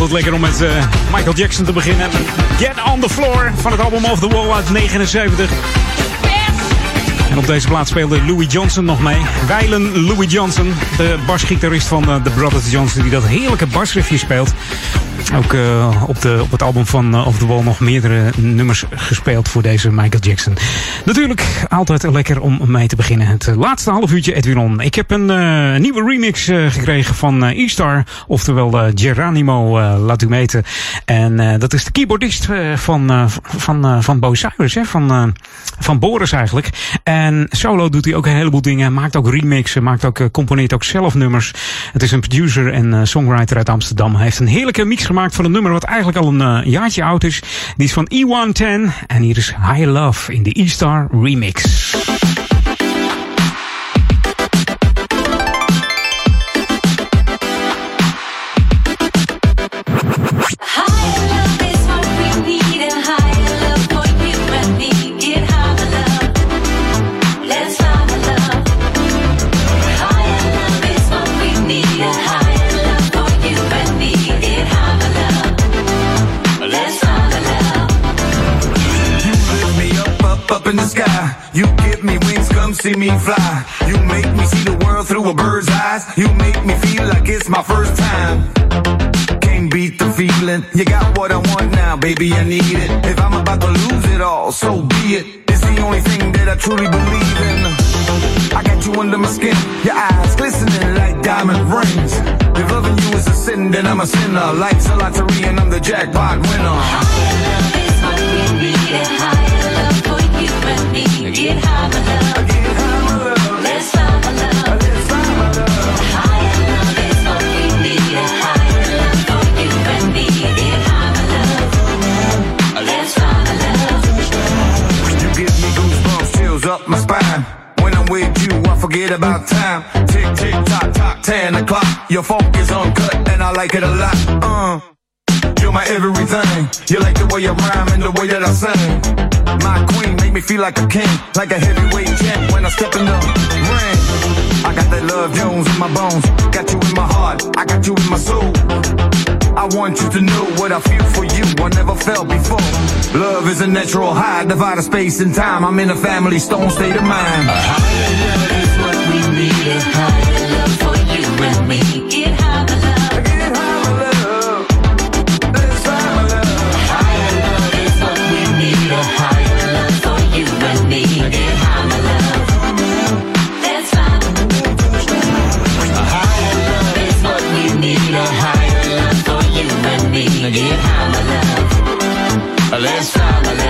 Altijd lekker om met eh, Michael Jackson te beginnen. Get on the Floor van het album Off the Wall uit 79. En op deze plaats speelde Louis Johnson nog mee. Weilen Louis Johnson, de basgitarist van eh, The Brothers Johnson, die dat heerlijke basriffje speelt. Ook eh, op, de, op het album van uh, Off the Wall nog meerdere nummers gespeeld voor deze Michael Jackson. Natuurlijk altijd lekker om mee te beginnen. Het eh, laatste half uurtje Edwin On. Ik heb een eh, nieuwe remix eh, gekregen van eh, E-Star. Oftewel eh, Geronimo eh, laat u meten. En eh, dat is de keyboardist eh, van, eh, van, eh, van Bo Cyrus. Hè? Van, eh, van Boris eigenlijk. En solo doet hij ook een heleboel dingen. Maakt ook remixen. Maakt ook, eh, componeert ook zelf nummers. Het is een producer en eh, songwriter uit Amsterdam. Hij heeft een heerlijke mix gemaakt van een nummer wat eigenlijk al een eh, jaartje oud is. Die is van E110. En hier is High Love in de E-Star remix. You give me wings, come see me fly. You make me see the world through a bird's eyes. You make me feel like it's my first time. Can't beat the feeling. You got what I want now, baby, I need it. If I'm about to lose it all, so be it. It's the only thing that I truly believe in. I got you under my skin, your eyes glistening like diamond rings. If loving you is a sin, then I'm a sinner. Life's a lottery and I'm the jackpot winner. You give me goosebumps, chills up about time. Tick, tick, tock, tock, 10 o'clock. Your funk is uncut, and I like it a lot. Uh, you're my everything. You like the way I rhyme and the way that I sing. My queen make me feel like a king, like a heavyweight champ when I step in the ring. I got that love Jones in my bones, got you in my heart, I got you in my soul. I want you to know what I feel for you. I never felt before. Love is a natural high, divide of space and time. I'm in a family stone state of mind. A higher love is what we need. A higher and me. Get higher love. Let's higher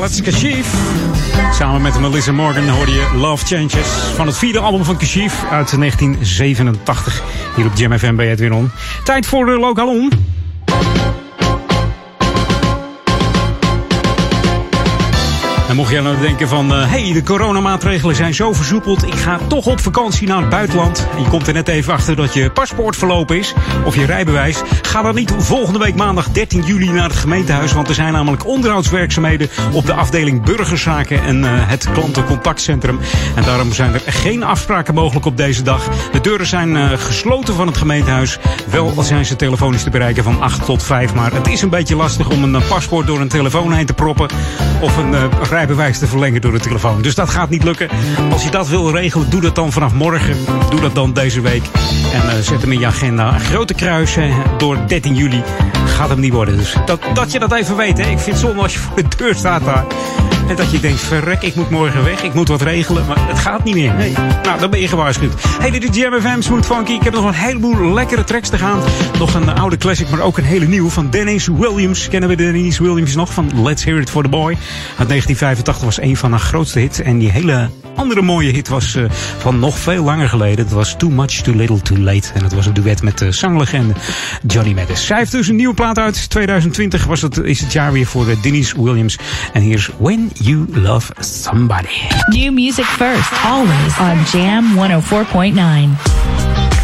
ballads, Kashif. Samen met Melissa Morgan hoorde je Love Changes van het vierde album van Kashif uit 1987. Hier op Jam FM bij Edwin On. Tijd voor de Lokalon. En mocht jij nou denken van, hé, hey, de coronamaatregelen zijn zo versoepeld. Ik ga toch op vakantie naar het buitenland. En je komt er net even achter dat je paspoort verlopen is. Of je rijbewijs. Ga dan niet volgende week maandag 13 juli naar het gemeentehuis. Want er zijn namelijk onderhoudswerkzaamheden op de afdeling burgerzaken en eh, het klantencontactcentrum. En daarom zijn er geen afspraken mogelijk op deze dag. De deuren zijn eh, gesloten van het gemeentehuis. Wel zijn ze telefonisch te bereiken van 8 tot 5. Maar het is een beetje lastig om een eh, paspoort door een telefoon heen te proppen. Of een eh, rijbewijs te verlengen door de telefoon. Dus dat gaat niet lukken. Als je dat wil regelen, doe dat dan vanaf morgen. Doe dat dan deze week. En eh, zet hem in je agenda. Een grote kruis eh, door 13 juli. Gaat hem niet worden. Dus dat, dat je dat even weet. Hè. Ik vind het zonde als je voor de deur staat daar. En dat je denkt, verrek, ik moet morgen weg. Ik moet wat regelen. Maar het gaat niet meer. Nee. Nou, dan ben je gewaarschuwd. Hey, dit is Jam FM Smooth Funky. Ik heb nog een heleboel lekkere tracks te gaan. Nog een oude classic, maar ook een hele nieuwe van Dennis Williams. Kennen we Dennis Williams nog van Let's Hear It For The Boy? Uit 1985 was een van haar grootste hits. En die hele andere mooie hit was eh, van nog veel langer geleden. Dat was Too Much Too Little Too Late. En dat was een duet met de zanglegende Johnny Mathis. Zij heeft dus een nieuwe plaat uit. 2020 was het, is het jaar weer voor uh, Denise Williams. En hier is When You Love Somebody. New music first, always on Jam 104.9.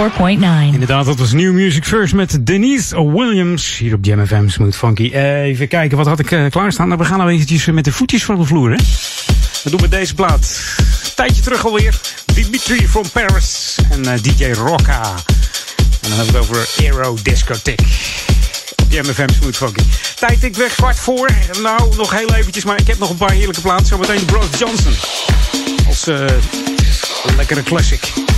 104.9. Inderdaad, dat was New Music First met Denise Williams. Hier op Jam FM Smooth Funky. Eh, even kijken, wat had ik eh, klaarstaan? Nou, we gaan nou eventjes met de voetjes van de vloer, hè? Dat doen we deze plaat. Tijdje terug alweer. Dimitri from Paris en eh, DJ Rocca. En dan hebben we het over Aero Discotheque. Op Jam FM Smooth Funky. Tijd ik weg, kwart voor. Nou, nog heel eventjes, maar ik heb nog een paar heerlijke plaatsen. Zometeen Bros Johnson. Als eh, lekkere classic.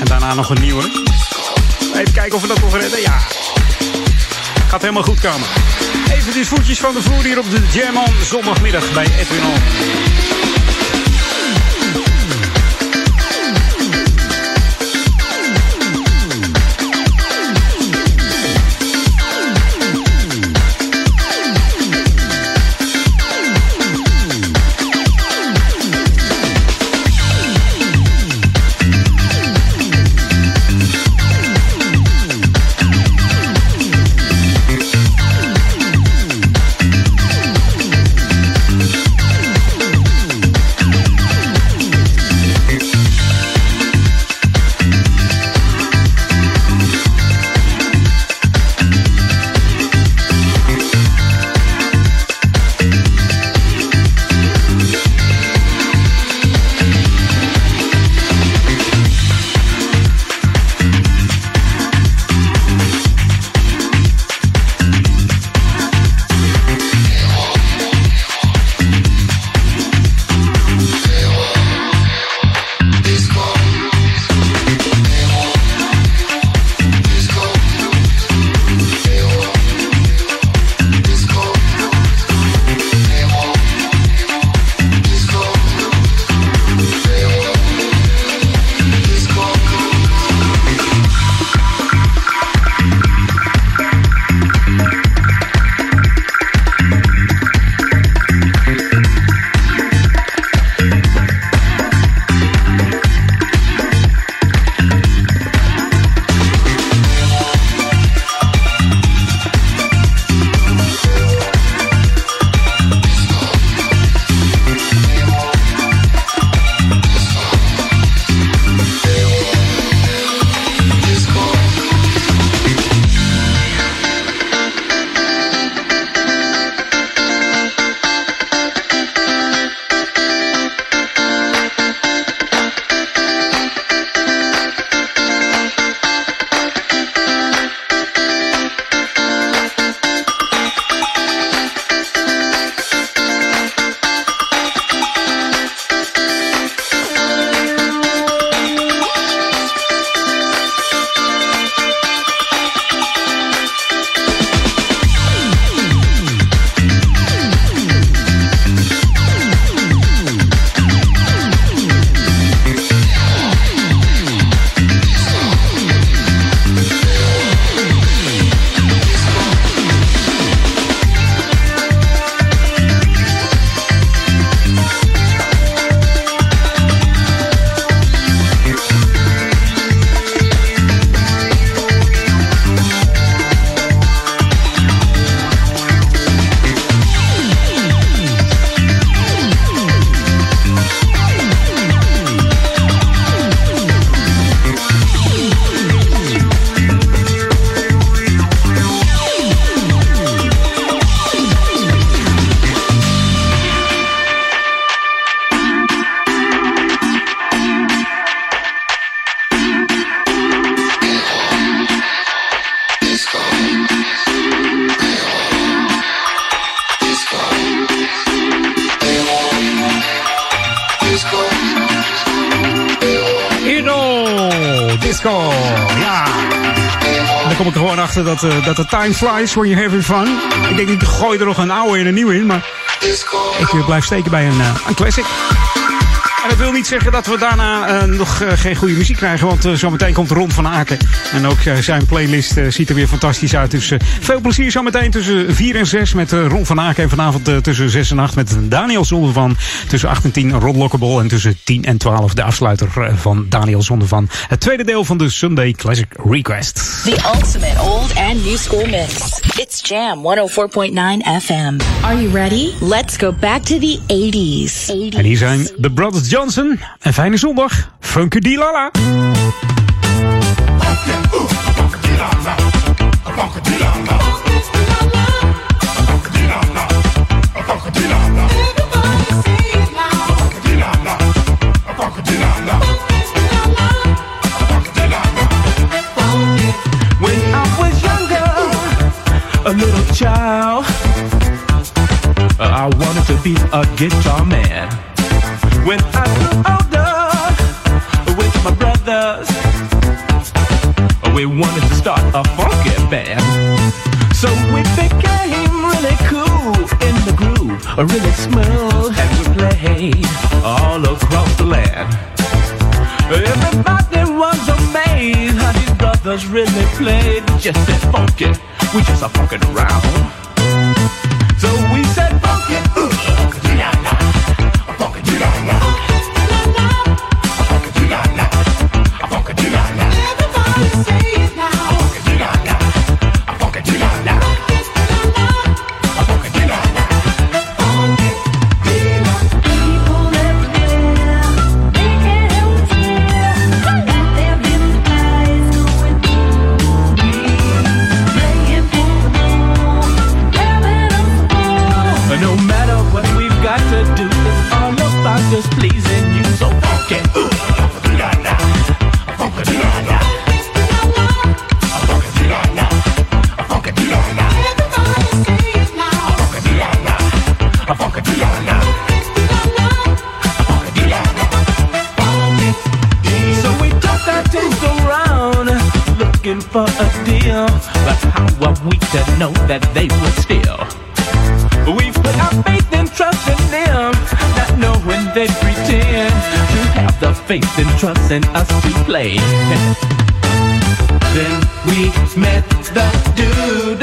En daarna nog een nieuwe. Even kijken of we dat nog redden. Ja. Gaat helemaal goed komen. Even die voetjes van de vloer hier op de Jam On zondagmiddag bij Edwin. Dat, eh, dat de time flies when you're having fun. Ik denk, ik gooi er nog een oude en een nieuwe in, maar ik eh, blijf steken bij een, eh, een classic. Wil niet zeggen dat we daarna eh, nog eh, geen goede muziek krijgen. Want eh, zometeen komt Ron van Aken. En ook zijn playlist ziet er weer fantastisch uit. Dus veel plezier zometeen tussen 4 en 6 met Ron van Aken. En vanavond tussen 6 en 8 met Daniel Zonder van. Tussen 8 en 10 Ron Lockable. En tussen 10 en 12 de afsluiter van Daniel Zonder van. Het tweede deel van de Sunday Classic Request. The ultimate old and new school mix. Jam 104.9 FM. Are you ready? Let's go back to the 80s. En hier zijn de Brothers Johnson. Een fijne zondag. Funky Dilala. When a guitar man. When I grew older, with my brothers, we wanted to start a funky band. So we became really cool in the groove, really smooth, and we played all across the land. Everybody was amazed how these brothers really played. Just that funky, we just a funkin' around. And us to play. Then we met the dude,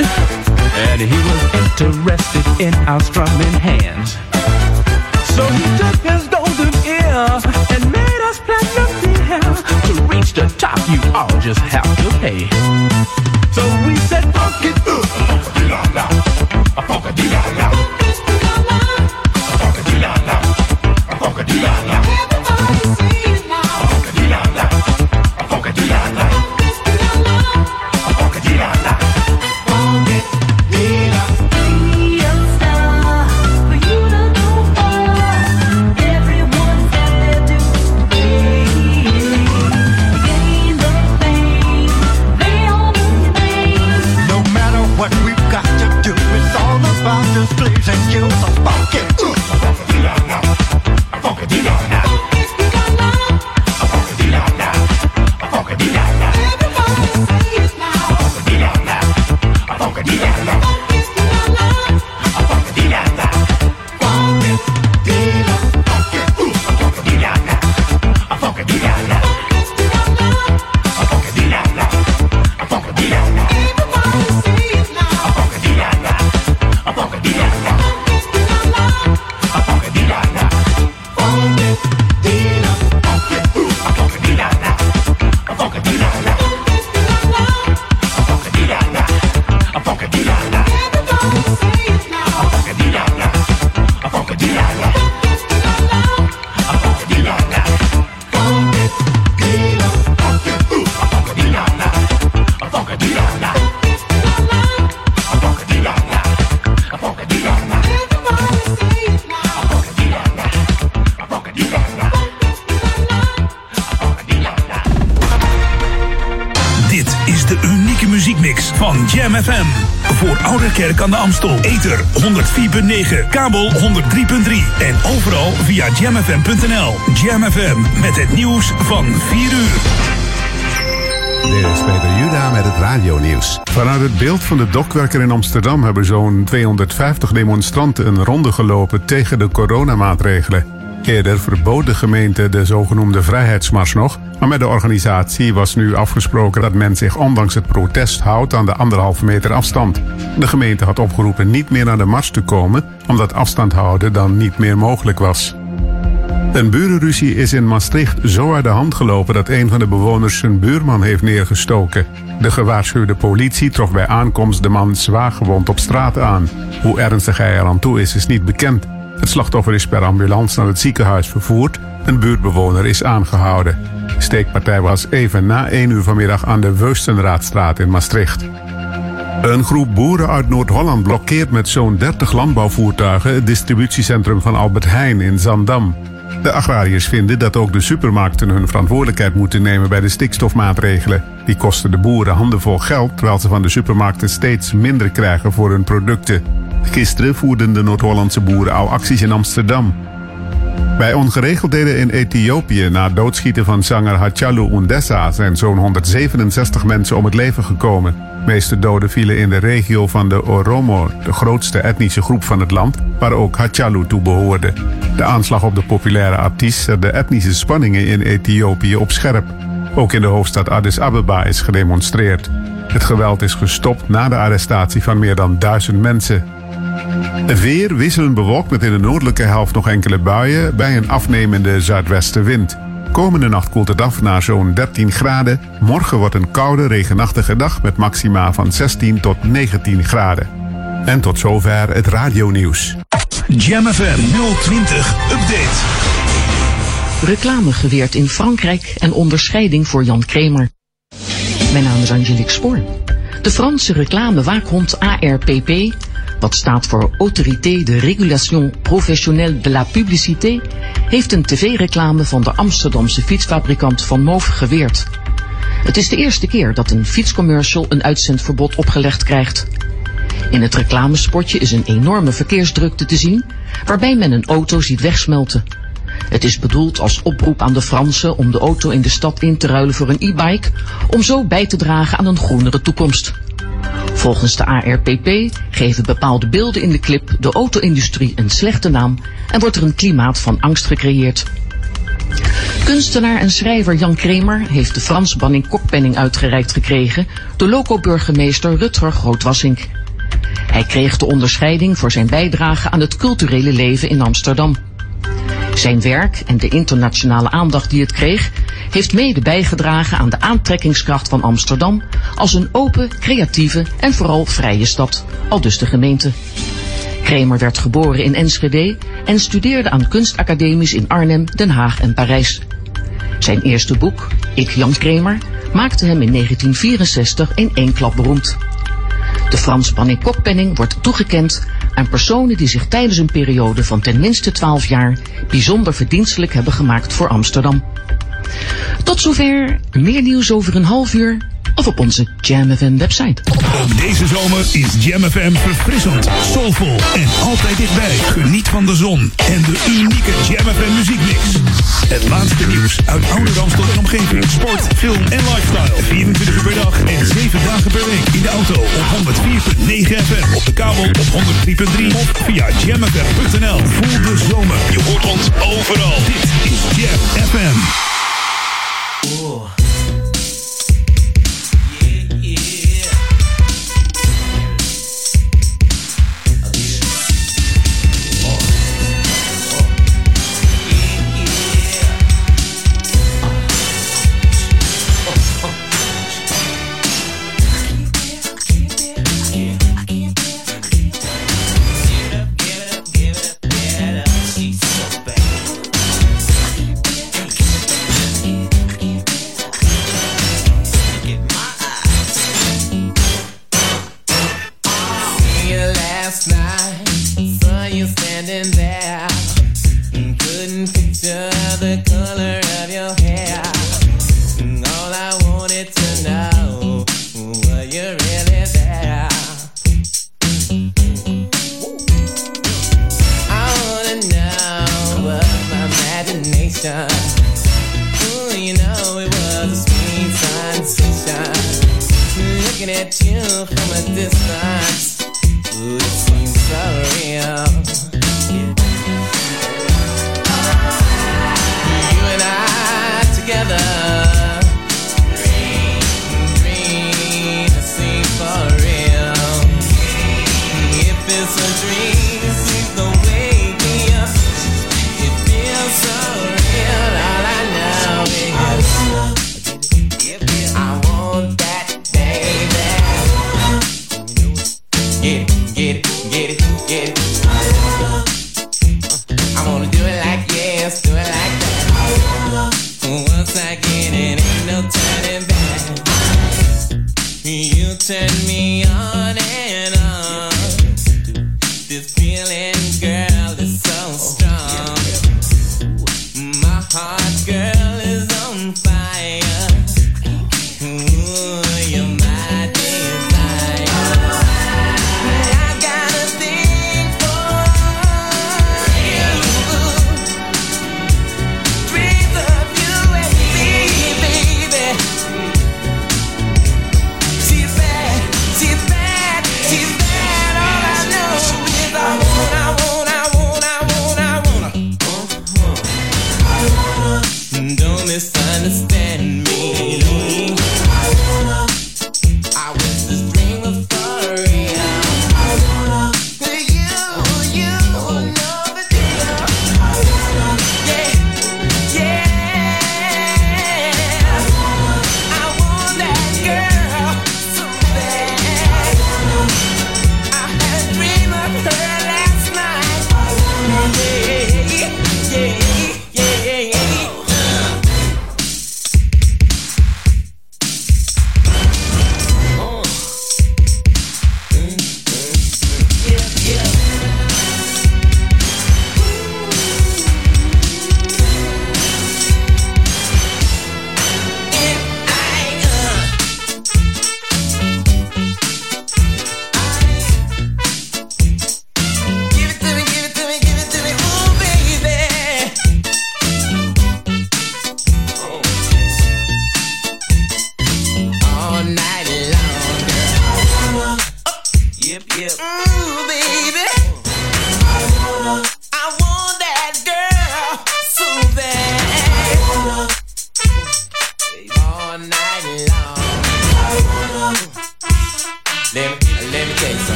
and he was interested in our strumming hands. So he took his golden ear and made us platinum deal. To reach the top, you all just have to pay. So we said, funky, uh, uh, ooh, funky la la, funky la la, funky Amstel. Ether 104.9, kabel 103.3 en overal via jamfm.nl. Jam FM met het nieuws van 4 uur. Dit is Peter Juda met het radionieuws. Vanuit het beeld van de dokwerker in Amsterdam hebben zo'n 250 demonstranten een ronde gelopen tegen de coronamaatregelen. Eerder verbood de gemeente de zogenoemde vrijheidsmars nog, maar met de organisatie was nu afgesproken dat men zich ondanks het protest houdt aan de anderhalve meter afstand. De gemeente had opgeroepen niet meer naar de mars te komen, omdat afstand houden dan niet meer mogelijk was. Een burenruzie is in Maastricht zo uit de hand gelopen dat een van de bewoners zijn buurman heeft neergestoken. De gewaarschuwde politie trof bij aankomst de man zwaargewond op straat aan. Hoe ernstig hij er aan toe is, is niet bekend. Het slachtoffer is per ambulance naar het ziekenhuis vervoerd. Een buurtbewoner is aangehouden. De steekpartij was even na 1 uur vanmiddag aan de Weustenraadstraat in Maastricht. Een groep boeren uit Noord-Holland blokkeert met zo'n 30 landbouwvoertuigen het distributiecentrum van Albert Heijn in Zandam. De agrariërs vinden dat ook de supermarkten hun verantwoordelijkheid moeten nemen bij de stikstofmaatregelen. Die kosten de boeren handenvol geld, terwijl ze van de supermarkten steeds minder krijgen voor hun producten. Gisteren voerden de Noord-Hollandse boeren al acties in Amsterdam. Bij ongeregeldheden in Ethiopië na doodschieten van zanger Hachalu Undessa zijn zo'n 167 mensen om het leven gekomen. Meeste doden vielen in de regio van de Oromo, de grootste etnische groep van het land, waar ook Hachalu toe behoorde. De aanslag op de populaire artiest zet de etnische spanningen in Ethiopië op scherp. Ook in de hoofdstad Addis Ababa is gedemonstreerd. Het geweld is gestopt na de arrestatie van meer dan duizend mensen. Weer wisselend bewolkt met in de noordelijke helft nog enkele buien bij een afnemende zuidwestenwind. Komende nacht koelt het af naar zo'n 13 graden. Morgen wordt een koude, regenachtige dag met maxima van 16 tot 19 graden. En tot zover het radionieuws. Jam FM 020 Update. Reclame geweerd in Frankrijk en onderscheiding voor Jan Kramer. Mijn naam is Angelique Spoor. De Franse reclamewaakhond ARPP, wat staat voor Autorité de Régulation Professionnelle de la Publicité, heeft een tv-reclame van de Amsterdamse fietsfabrikant Van Moof geweerd. Het is de eerste keer dat een fietscommercial een uitzendverbod opgelegd krijgt. In het reclamespotje is een enorme verkeersdrukte te zien, waarbij men een auto ziet wegsmelten. Het is bedoeld als oproep aan de Fransen om de auto in de stad in te ruilen voor een e-bike, om zo bij te dragen aan een groenere toekomst. Volgens de ARPP geven bepaalde beelden in de clip de auto-industrie een slechte naam en wordt er een klimaat van angst gecreëerd. Kunstenaar en schrijver Jan Kramer heeft de Frans Banning Kokpenning uitgereikt gekregen door loco-burgemeester Rutger Grootwassink. Hij kreeg de onderscheiding voor zijn bijdrage aan het culturele leven in Amsterdam. Zijn werk en de internationale aandacht die het kreeg, heeft mede bijgedragen aan de aantrekkingskracht van Amsterdam als een open, creatieve en vooral vrije stad, al dus de gemeente. Kramer werd geboren in Enschede en studeerde aan kunstacademies in Arnhem, Den Haag en Parijs. Zijn eerste boek, Ik Jan Kramer, maakte hem in 1964 in één klap beroemd. De Frans Banning Kokpenning wordt toegekend aan personen die zich tijdens een periode van ten minste 12 jaar bijzonder verdienstelijk hebben gemaakt voor Amsterdam. Tot zover, meer nieuws over een half uur of op onze Jam FM website. Ook deze zomer is Jam FM verfrissend, soulvol en altijd dichtbij. Geniet van de zon en de unieke Jam FM muziekmix. Het laatste nieuws uit oude Ramstel en omgeving. Sport, film en lifestyle. 24 uur per dag en 7 dagen per week. In de auto op 104.9 FM. Op de kabel op 103.3 of via jamfm.nl. Voel de zomer. Je hoort ons overal. Dit is Jam FM.